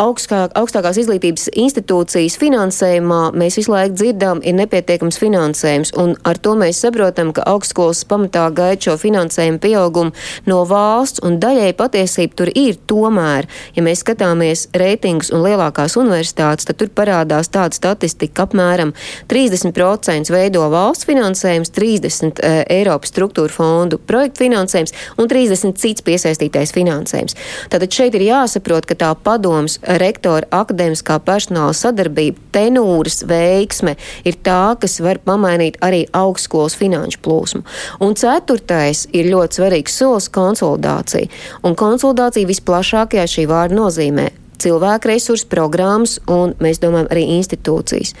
augstā, augstākās izglītības institūcijas finansējumā mēs visu laiku dzirdam, ir nepietiekams finansējums, un ar to mēs saprotam, ka augstskolas pamatā gaida šo finansējumu pieaugumu no valsts, un daļai patiesība tur ir tomēr, ja mēs skatāmies reitingus un lielākās universitātes, tad tur parādās tāda statistika, ka apmēram 30% veido valsts finansējums, 30 e, Eiropas struktūra fondu projektu finansējums un 30 cits piesaistītais finansējums. Tātad šeit ir jāsaprot, ka tā padoms rektora akadēmiskā personāla sadarbība, tenūras veiksme ir tā, kas var pamainīt arī augstskolas finanšu plūsmu. Un ceturtais ir ļoti svarīgs solis - konsolidācija. Un konsolidācija visplašākajā šī vārda nozīmē cilvēku resursu programmas un, mēs domājam, arī institūcijas.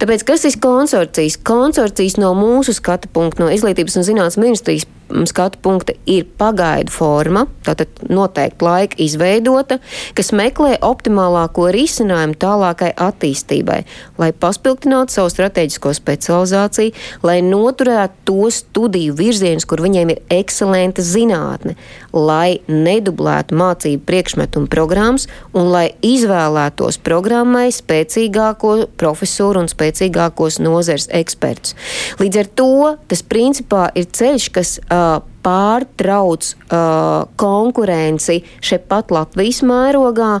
Tāpēc, kas ir konsorcijas? Konsorcijas no mūsu skatu punkta, no Izglītības un zinātnes ministrijas skatu punkta ir pagaidu forma, tātad noteikti laika izveidota, kas meklē optimālāko risinājumu tālākai attīstībai, lai paspildinātu savu strateģisko specializāciju, lai noturētu to studiju virzienus, kur viņiem ir ekscelenta zinātne, lai nedublētu mācību priekšmetu un programmas un lai izvēlētos programmai spēcīgāko profesoru un spēcīgākos nozars ekspertus. Līdz ar to tas principā ir ceļš, kas uh, pārtrauc uh, konkurenci šeit pat Latvijas mērogā,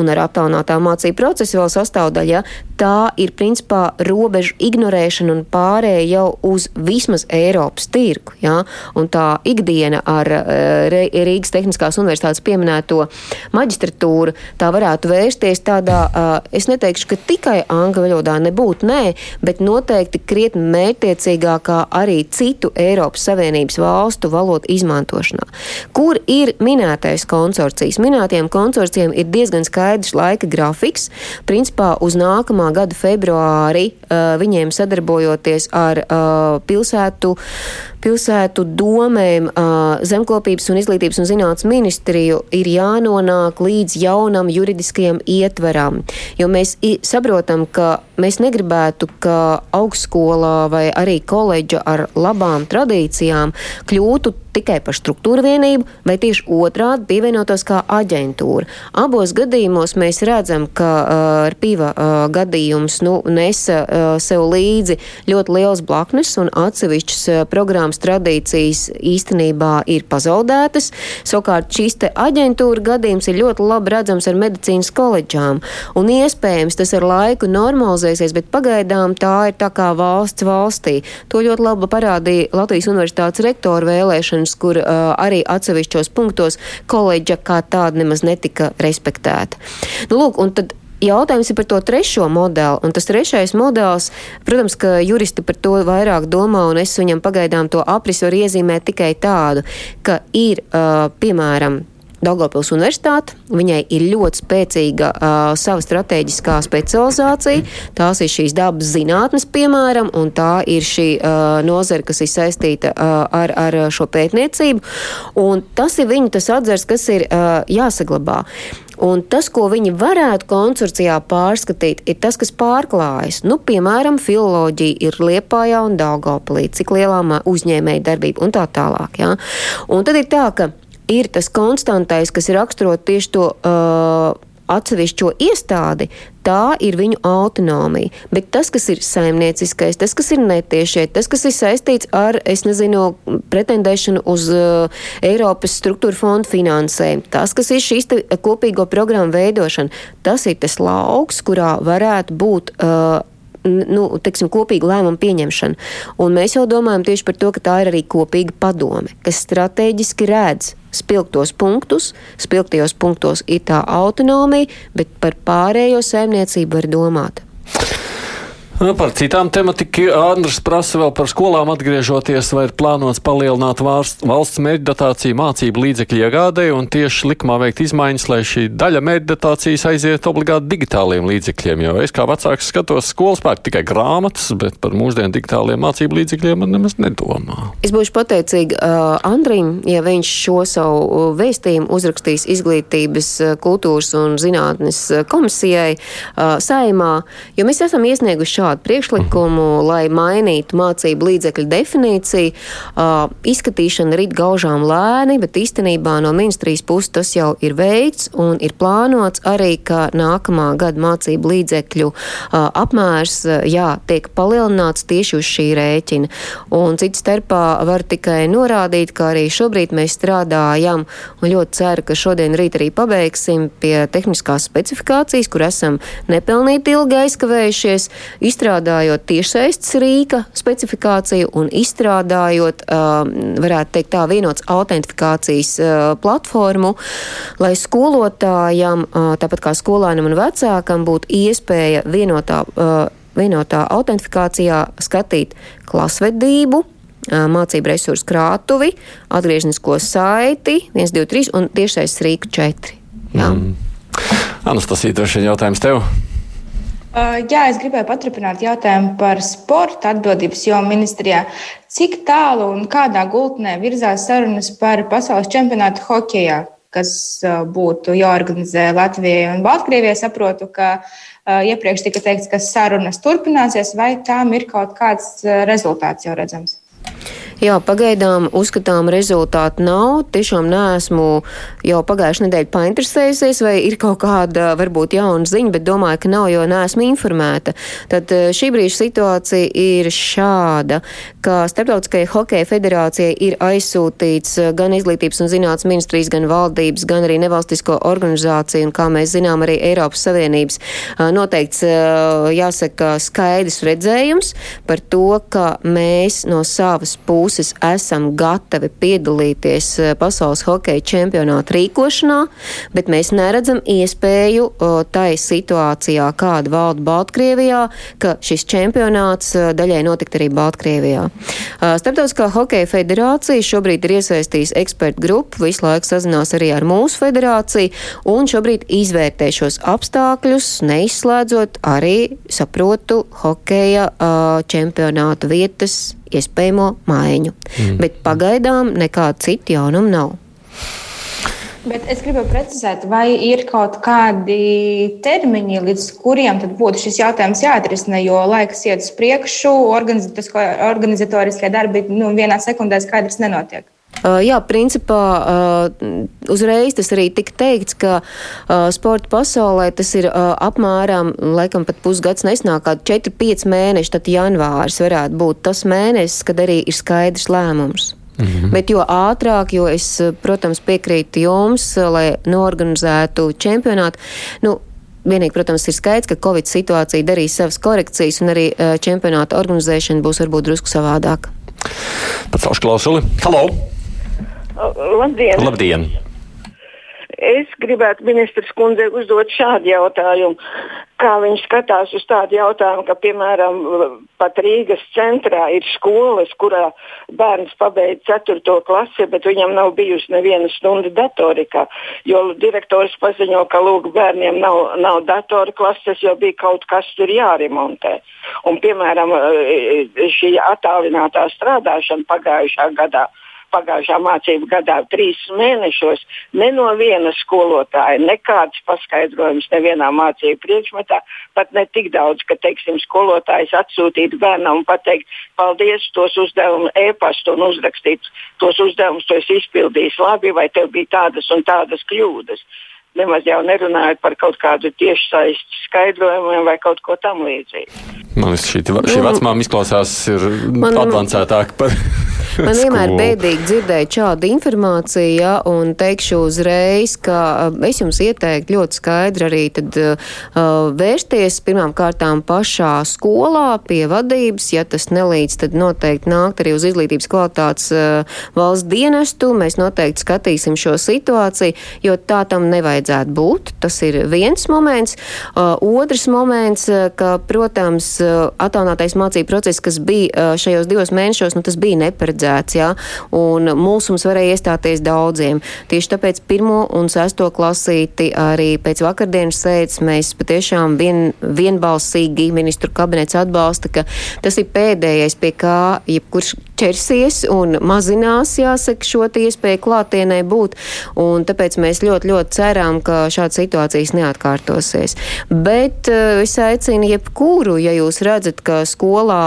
un ar aptaunātā mācību procesu vēl sastāvdaļa, tā ir principā robežu ignorēšana un pārēja jau uz vismaz Eiropas tirgu. Ja? Un tā ikdiena ar uh, Rīgas Tehniskās Universitātes pieminēto maģistratūru, tā varētu vērsties tādā, uh, es neteikšu, ka tikai angļu valodā nebūtu, nē, bet noteikti krietni mērķtiecīgākā arī citu Eiropas Savienības valstu valodu izmantošanā. Kur ir minētais konsorcijas? Minētajiem konsorcijiem ir diezgan skaidrs laika grafiks, principā uz nākamā gada februāri viņiem sadarbojoties ar pilsētu, pilsētu domēm, zemkopības un izglītības un zinātnes ministriju, ir jānonāk līdz jaunam juridiskajam ietveram. Jo mēs saprotam, ka mēs negribētu, ka augstskolā vai arī koledža ar labām tradīcijām kļūtu tikai par struktūra vienību, vai tieši otrādi pievienotos kā aģentūra. Abos gadījumos mēs redzam, ka uh, pīva uh, gadījums nu, nesa uh, sev līdzi ļoti liels blaknes un atsevišķas uh, programmas tradīcijas īstenībā ir pazaudētas. Savukārt šīs te aģentūra gadījums ir ļoti labi redzams ar medicīnas koledžām. Un iespējams tas ar laiku normalizēsies, bet pagaidām tā ir tā kā valsts valstī. To ļoti labi parādīja Latvijas Universitātes rektora vēlēšana vēlēšanas, kur uh, arī atsevišķos punktos koledža kā tāda nemaz netika respektēta. Nu, lūk, un tad Jautājums ir par to trešo modeli, un tas trešais modelis, protams, ka juristi par to vairāk domā, un es viņam pagaidām to aprisu varu iezīmēt tikai tādu, ka ir, uh, piemēram, Daugopils universitāte. Viņai ir ļoti spēcīga uh, sava strateģiskā specializācija. Tās ir šīs dabas zinātnes, piemēram, un tā ir šī uh, nozara, kas ir saistīta uh, ar, ar šo pētniecību. Un tas ir viņa tas atzars, kas ir uh, jāsaglabā. Un tas, ko viņi varētu konsorcijā pārskatīt, ir tas, kas pārklājas. Nu, piemēram, filoloģija ir Liepājā un Daugopilī, cik lielā uzņēmēja darbība un tā tālāk. Ja? Un tad ir tā, ka ir tas konstantais, kas raksturot tieši to. Uh, atsevišķo iestādi, tā ir viņu autonomija. Bet tas, kas ir saimnieciskais, tas, kas ir netiešie, tas, kas ir saistīts ar, es nezinu, pretendēšanu uz uh, Eiropas struktūra fondu finansējumu, tas, kas ir šīs kopīgo programmu veidošana, tas ir tas lauks, kurā varētu būt. Uh, nu, teiksim, kopīgu lēmumu pieņemšanu. Un mēs jau domājam tieši par to, ka tā ir arī kopīga padome, kas strateģiski redz spilgtos punktus, spilgtajos punktos ir tā autonomija, bet par pārējo saimniecību var domāt. Nu, par citām tematikām Andris prasa vēl par skolām atgriežoties, vai ir plānots palielināt valsts, valsts mērķdatāciju mācību līdzekļu iegādēju un tieši likumā veikt izmaiņas, lai šī daļa mērķdatācijas aiziet obligāti digitāliem līdzekļiem. Jo es kā vecāks skatos skolas pērk tikai grāmatas, bet par mūsdienu digitāliem mācību līdzekļiem man nemaz nedomā. Es būšu pateicīga uh, Andrim, ja viņš šo savu vēstījumu uzrakstīs izglītības, kultūras un zinātnes komisijai uh, saimā, jo mēs esam iesnieguši šādu šādu priekšlikumu, mm. lai mainītu mācību līdzekļu definīciju. Uh, izskatīšana rit gaužām lēni, bet īstenībā no ministrijas puses tas jau ir veikts un ir plānots arī, ka nākamā gada mācību līdzekļu uh, apmērs uh, jā, tiek palielināts tieši uz šī rēķina. Un cits starpā var tikai norādīt, ka arī šobrīd mēs strādājam un ļoti ceru, ka šodien rīt arī pabeigsim pie tehniskās specifikācijas, kur esam nepelnīti ilgi aizkavējušies izstrādājot tiešsaistes rīka specifikāciju un izstrādājot, varētu teikt tā, vienots autentifikācijas platformu, lai skolotājam, tāpat kā skolēnam un vecākam, būtu iespēja vienotā, vienotā autentifikācijā skatīt klasvedību, mācību resursu krātuvi, atgrieznisko saiti 1, 2, 3 un tiešais rīku 4. Jā. Mm. Anastasija, droši vien jautājums tev. Uh, jā, es gribēju paturpināt jautājumu par sporta atbildības jomu ministrijā. Cik tālu un kādā gultnē virzās sarunas par pasaules čempionātu hokeja, kas uh, būtu jāorganizē Latvijai un Baltkrievijai? Saprotu, ka uh, iepriekš tika teikts, ka sarunas turpināsies, vai tām ir kaut kāds rezultāts jau redzams? Jā, pagaidām uzskatām rezultātu nav. Tiešām neesmu jau pagājušajā nedēļā painteresējusies, vai ir kaut kāda varbūt jauna ziņa, bet domāju, ka nav, jo neesmu informēta. Tad eh, šī brīža situācija ir šāda, ka Starptautiskajai hokeja federācijai ir aizsūtīts eh, gan izglītības un zinātnes ministrijas, gan valdības, gan arī nevalstisko organizāciju, un kā mēs zinām, arī Eiropas Savienības eh, noteikts, jāsaka, skaidrs redzējums par to, ka mēs no savas puses esam gatavi piedalīties eh, pasaules hokeja čempionāta rīkošanā, bet mēs neredzam iespēju tai situācijā, kāda valda Baltkrievijā, ka šis čempionāts eh, daļai notikt arī Baltkrievijā. Starptautiskā hokeja federācija šobrīd ir iesaistījusi ekspertu grupu, visu laiku sazinās arī ar mūsu federāciju un šobrīd izvērtē šos apstākļus, neizslēdzot arī, saprotu, hokeja čempionāta vietas iespējamo maiņu. Mm. Bet pagaidām nekāda cita jaunuma nav. Bet es gribu precizēt, vai ir kaut kādi termiņi, līdz kuriem būtu šis jautājums jāatrisina, jo laiks iet uz priekšu, organizatoriskie darbi nu, vienā sekundē skaidrs nenotiek. Uh, jā, principā uh, uzreiz tas arī tika teikts, ka uh, sporta pasaulē tas ir apmēram, laikam pat pusgads nesnāk, kādi 4-5 mēneši, tad janvāris varētu būt tas mēnesis, kad arī ir skaidrs lēmums. Mm -hmm. Bet jo ātrāk, jo es, protams, piekrītu jums, lai norganizētu čempionātu, nu, Vienīgi, protams, ir skaidrs, ka Covid situācija darīs savas korekcijas, un arī čempionāta organizēšana būs varbūt drusku savādāka. Pacelšu klausuli. Halo! Labdien! Labdien. Es gribētu ministrs kundzei uzdot šādu jautājumu. Kā viņš skatās uz tādu jautājumu, ka, piemēram, pat Rīgas centrā ir skolas, kurā bērns pabeidz 4. klasi, bet viņam nav bijusi neviena stunda datorikā. Jo direktors paziņo, ka lūk, bērniem nav, nav datora klases, jo bija kaut kas tur jāremontē. Un, piemēram, šī attālinātā strādāšana pagājušā gadā pagājušā mācību gadā trīs mēnešos ne no viena skolotāja nekāds paskaidrojums nevienā mācību priekšmetā, pat ne tik daudz, ka, teiksim, skolotājs atsūtītu bērnam un pateikt, paldies, tos uzdevumus e-pastu un uzrakstīt tos uzdevumus, to esi izpildījis labi, vai tev bija tādas un tādas kļūdas. Nemaz jau nerunājot par kaut kādu tiešsaistes skaidrojumiem vai kaut ko tam līdzīgu. Man liekas, šī, šī nu, vecmāma izklausās ir man, advancētāka par. Man vienmēr bēdīgi dzirdēt šādu informāciju, ja, un teikšu uzreiz, ka es jums ieteiktu ļoti skaidri arī tad uh, vērsties pirmām kārtām pašā skolā pie vadības, ja tas nelīdz, tad noteikti nākt arī uz izglītības kvalitātes uh, valsts dienestu. Mēs noteikti skatīsim šo situāciju, jo tā tam nevajadzētu būt. Tas ir viens moments. Uh, otrs moments, ka, protams, attālinātais mācību process, kas bija šajos divos mēnešos, nu, tas bija neparedzēts, jā, un mūsums varēja iestāties daudziem. Tieši tāpēc pirmo un sesto klasīti arī pēc vakardienas sēdes mēs patiešām vien, vienbalsīgi ministru kabinets atbalsta, ka tas ir pēdējais, pie kā jebkurš ķersies un mazinās, jāsaka, šo iespēju klātienē būt, un tāpēc mēs ļoti, ļoti ceram, ka šādas situācijas neatkārtosies. Bet es aicinu jebkuru, ja jūs redzat, ka skolā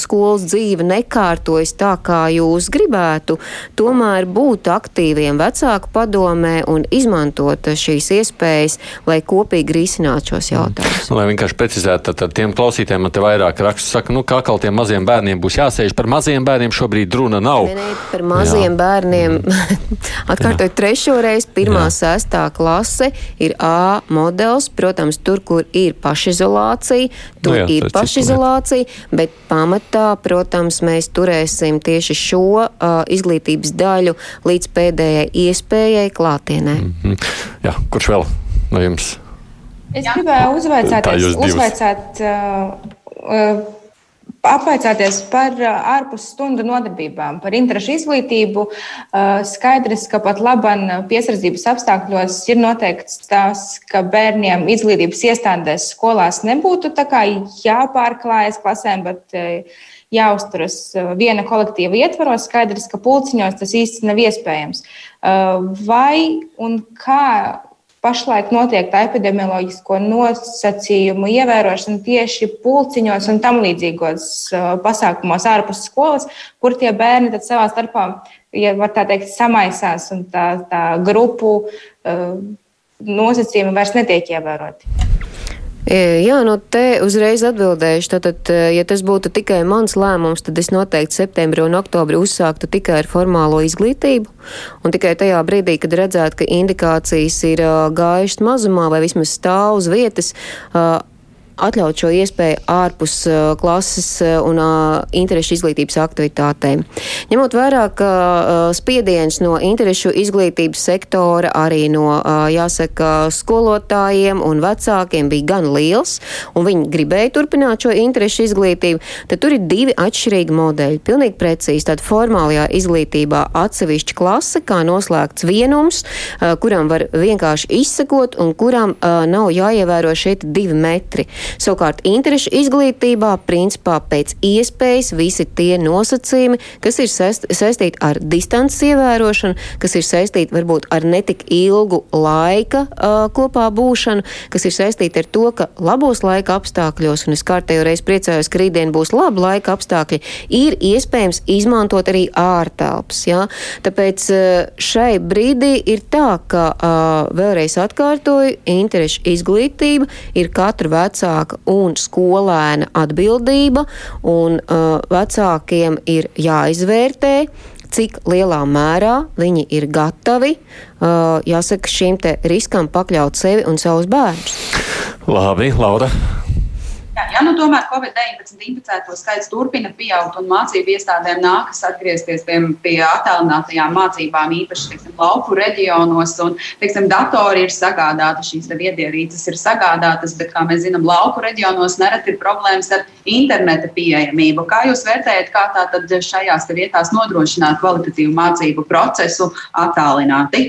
skolas dzīve nekārtojas tā, kā jūs gribētu, tomēr būt aktīviem vecāku padomē un izmantot šīs iespējas, lai kopīgi risinātu šos jautājumus. Lai vienkārši precizētu, tad, tad tiem klausītājiem man te vairāk rakstu saka, nu, kā kaut tiem maziem bērniem būs jāsēž. Par maziem bērniem šobrīd runa nav. Ne, ne, par maziem Jā. bērniem. Atkārtoju trešo reizi, pirmā, Jā. sestā klase ir A modelis. Protams, tur, kur ir pašizolācija, tur nu, jā, ir pašizolācija, bet pamatā, protams, mēs turēsim tieši šo uh, izglītības daļu līdz pēdējai iespējai klātienē. Mm -hmm. Jā, kurš vēl no jums? Es gribēju uzvaicāt, uzvaicāt uh, uh, apvaicāties par ārpus stundu nodarbībām, par interešu izglītību. Skaidrs, ka pat laban piesardzības apstākļos ir noteikts tas, ka bērniem izglītības iestādēs skolās nebūtu jāpārklājas klasēm, bet jāuzturas viena kolektīva ietvaros. Skaidrs, ka pulciņos tas īsti nav iespējams. Vai un kā pašlaik notiek tā epidemioloģisko nosacījumu ievērošana tieši pulciņos un tam līdzīgos uh, pasākumos ārpus skolas, kur tie bērni tad savā starpā, ja var tā teikt, samaisās un tā, tā grupu uh, nosacījumi vairs netiek ievēroti. Jā, nu te uzreiz atbildēšu. Tātad, ja tas būtu tikai mans lēmums, tad es noteikti septembrī un oktobrī uzsāktu tikai ar formālo izglītību. Un tikai tajā brīdī, kad redzētu, ka indikācijas ir gājušas mazumā vai vismaz stāv uz vietas, atļaut šo iespēju ārpus klases un interešu izglītības aktivitātēm. Ņemot vērā, ka spiediens no interešu izglītības sektora, arī no, jāsaka, skolotājiem un vecākiem bija gan liels, un viņi gribēja turpināt šo interešu izglītību, tad tur ir divi atšķirīgi modeļi. Pilnīgi precīzi, tad formālajā izglītībā atsevišķa klase, kā noslēgts vienums, kuram var vienkārši izsekot un kuram nav jāievēro šeit divi metri. Savukārt interešu izglītībā principā pēc iespējas visi tie nosacījumi, kas ir saistīti ar distances ievērošanu, kas ir saistīti varbūt ar netik ilgu laika uh, kopā būšanu, kas ir saistīti ar to, ka labos laika apstākļos, un es kārtējo reizi priecājos, ka rītdien būs labi laika apstākļi, ir iespējams izmantot arī ārtelpas. Ja? Tāpēc šai brīdī ir tā, ka vēlreiz atkārtoju, interešu izglītība ir katra vecāka vecāka un skolēna atbildība, un uh, vecākiem ir jāizvērtē, cik lielā mērā viņi ir gatavi, uh, jāsaka, šim te riskam pakļaut sevi un savus bērnus. Labi, Laura. Jā, ja nu tomēr Covid-19 inficēto skaits turpina pieaugt un mācību iestādēm nākas atgriezties pie, pie attālinātajām mācībām, īpaši teiksim, lauku reģionos, un teiksim, datori ir sagādāti, šīs viedierīces ir sagādātas, bet, kā mēs zinām, lauku reģionos nereti ir problēmas ar interneta pieejamību. Kā jūs vērtējat, kā tā tad šajās vietās nodrošināt kvalitatīvu mācību procesu attālināti?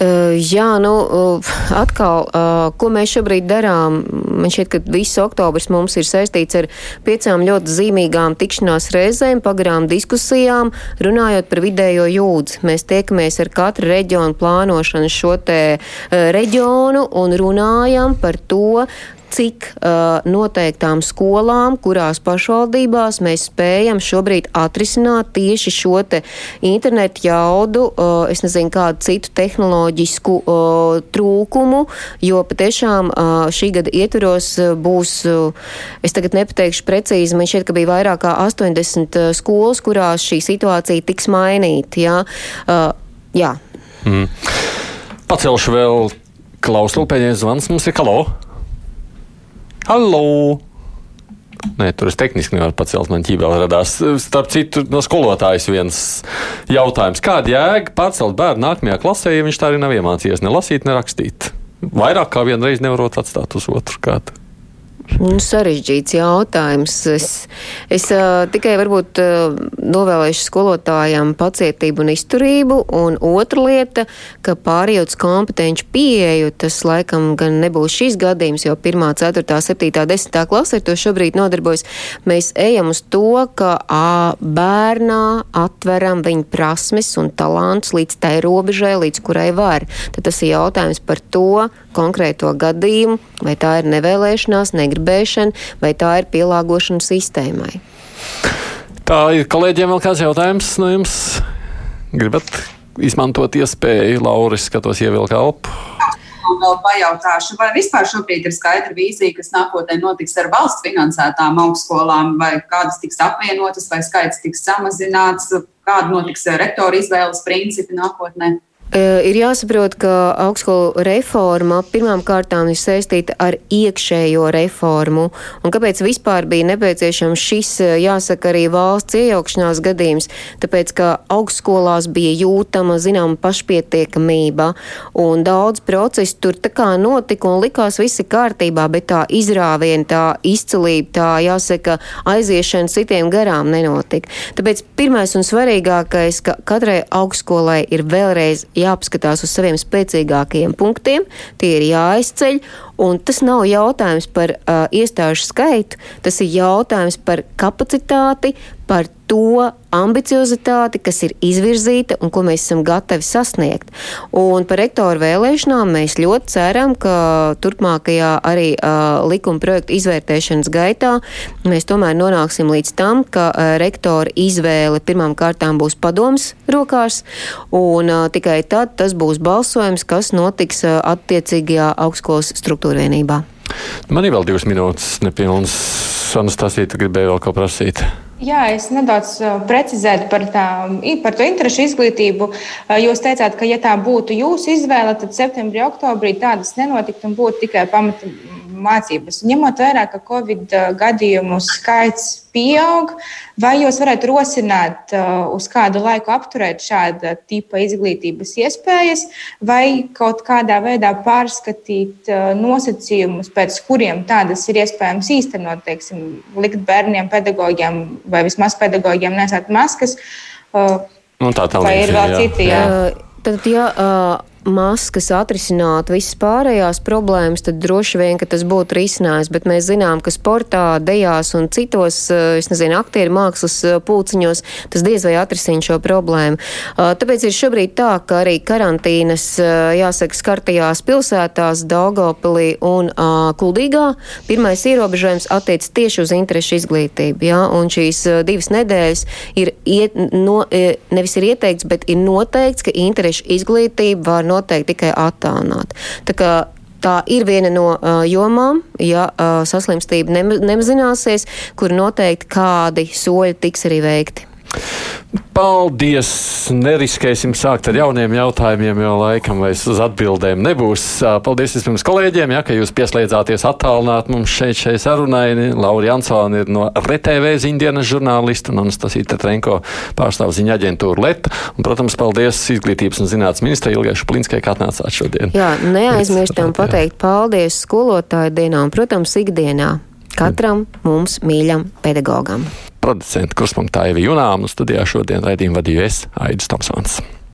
Uh, jā, nu, uh, atkal, uh, ko mēs šobrīd darām? Man šķiet, ka viss oktobris mums ir saistīts ar piecām ļoti zīmīgām tikšanās reizēm, pagarām diskusijām, runājot par vidējo jūdzi. Mēs tiekamies ar katru reģionu plānošanu šo te reģionu un runājam par to, cik uh, noteiktām skolām, kurās pašvaldībās mēs spējam šobrīd atrisināt tieši šo te internetu jaudu, uh, es nezinu, kādu citu tehnoloģisku uh, trūkumu, jo patiešām uh, šī gada ietveros būs, uh, es tagad nepateikšu precīzi, man šķiet, ka bija vairāk kā 80 uh, skolas, kurās šī situācija tiks mainīta. Jā. Uh, jā. Mm. Pacelšu vēl klausulu, pēdējais zvans mums ir kalo. Halo! Nē, tur es tehniski nevaru pacelt, man ķībēlē radās. Starp citu, no skolotājas viens jautājums. Kāda jēga pacelt bērnu nākamajā klasē, ja viņš tā arī nav iemācījies ne lasīt, ne rakstīt? Vairāk kā vienreiz nevarot atstāt uz otru kādu. Nu, sarežģīts jautājums. Es, es uh, tikai varbūt uh, novēlēšu skolotājiem pacietību un izturību. Un otra lieta, ka pārējot kompetenci pieeju, tas laikam gan nebūs šīs gadījums, jo 1, 4, 7, 10 klase ar to šobrīd nodarbojas. Mēs ejam uz to, ka a, bērnā atveram viņa prasmes un talantus līdz tai robežai, līdz kurai var. Tad tas ir jautājums par to konkrēto gadījumu, vai tā ir nevēlēšanās, negribēšanās gribēšana, vai tā ir pielāgošana sistēmai? Tā ir kolēģiem vēl kāds jautājums no jums. Gribat izmantot iespēju, Lauris, skatos ievilkt elpu? vēl pajautāšu, vai vispār šobrīd ir skaidra vīzija, kas nākotnē notiks ar valsts finansētām augstskolām, vai kādas tiks apvienotas, vai skaits tiks samazināts, kāda notiks rektora izvēles principi nākotnē? Ir jāsaprot, ka augstskolu reforma pirmām kārtām ir saistīta ar iekšējo reformu. Un kāpēc vispār bija nepieciešams šis, jāsaka, arī valsts iejaukšanās gadījums? Tāpēc, ka augstskolās bija jūtama, zinām, pašpietiekamība un daudz procesu tur tā kā notika un likās visi kārtībā, bet tā izrāviena, tā izcilība, tā, jāsaka, aiziešana citiem garām nenotika. Tāpēc pirmais un svarīgākais, ka katrai augstskolai ir vēlreiz jāapskatās uz saviem spēcīgākajiem punktiem, tie ir jāizceļ, un tas nav jautājums par uh, iestāžu skaitu, tas ir jautājums par kapacitāti, par to ambiciozitāti, kas ir izvirzīta un ko mēs esam gatavi sasniegt. Un par rektoru vēlēšanām mēs ļoti ceram, ka turpmākajā arī uh, likuma projektu izvērtēšanas gaitā mēs tomēr nonāksim līdz tam, ka uh, rektora izvēle pirmām kārtām būs padoms rokās, un uh, tikai tad tas būs balsojums, kas notiks uh, attiecīgajā augstskolas struktūra vienībā. Man ir vēl divas minūtes nepilnas. Anastasija, tu gribēji vēl ko prasīt? Jā, es nedaudz precizētu par, tā, par to interešu izglītību. Jūs teicāt, ka, ja tā būtu jūsu izvēle, tad septembrī, oktobrī tādas nenotiktu un būtu tikai pamata mācības. Ņemot vērā, ka Covid gadījumu skaits pieaug, vai jūs varētu rosināt uz kādu laiku apturēt šāda tipa izglītības iespējas, vai kaut kādā veidā pārskatīt nosacījumus, pēc kuriem tādas ir iespējams īstenot, teiksim, likt bērniem, pedagogiem vai vismaz pedagogiem nesāt maskas. Nu, tā tā vai ir vēl citi? Jā. Tad, ja maskas atrisinātu visas pārējās problēmas, tad droši vien, ka tas būtu risinājums, bet mēs zinām, ka sportā, dejās un citos, es nezinu, aktieru mākslas pūciņos tas diez vai atrisina šo problēmu. Tāpēc ir šobrīd tā, ka arī karantīnas, jāsaka, skartajās pilsētās Daugopilī un Kuldīgā pirmais ierobežojums attiec tieši uz interešu izglītību, jā, un šīs divas nedēļas ir iet, no, nevis ir ieteikts, bet ir noteikts, ka interešu izglītība var noteikti tikai attālināt. Tā kā Tā ir viena no uh, jomām, ja uh, saslimstība ne, nemazināsies, kur noteikti kādi soļi tiks arī veikti. Paldies! Neriskēsim sākt ar jauniem jautājumiem, jo laikam vairs uz atbildēm nebūs. Paldies vispirms kolēģiem, ja, ka jūs pieslēdzāties attālināt mums šeit šai sarunai. Laura Jansona ir no RTV ziņdienas žurnālista un Anastasija Tetrenko pārstāv ziņa aģentūru Leta. Un, protams, paldies izglītības un zinātnes ministrai Ilgai Šuplinskai, kā atnācāt šodien. Jā, neaizmirstam pateikt paldies skolotāju dienā un, protams, ikdienā katram mums mīļam pedagogam producenta kurspunktā Evi Junām. Studijā šodien raidījumu vadīju es, Aidis Tomsons.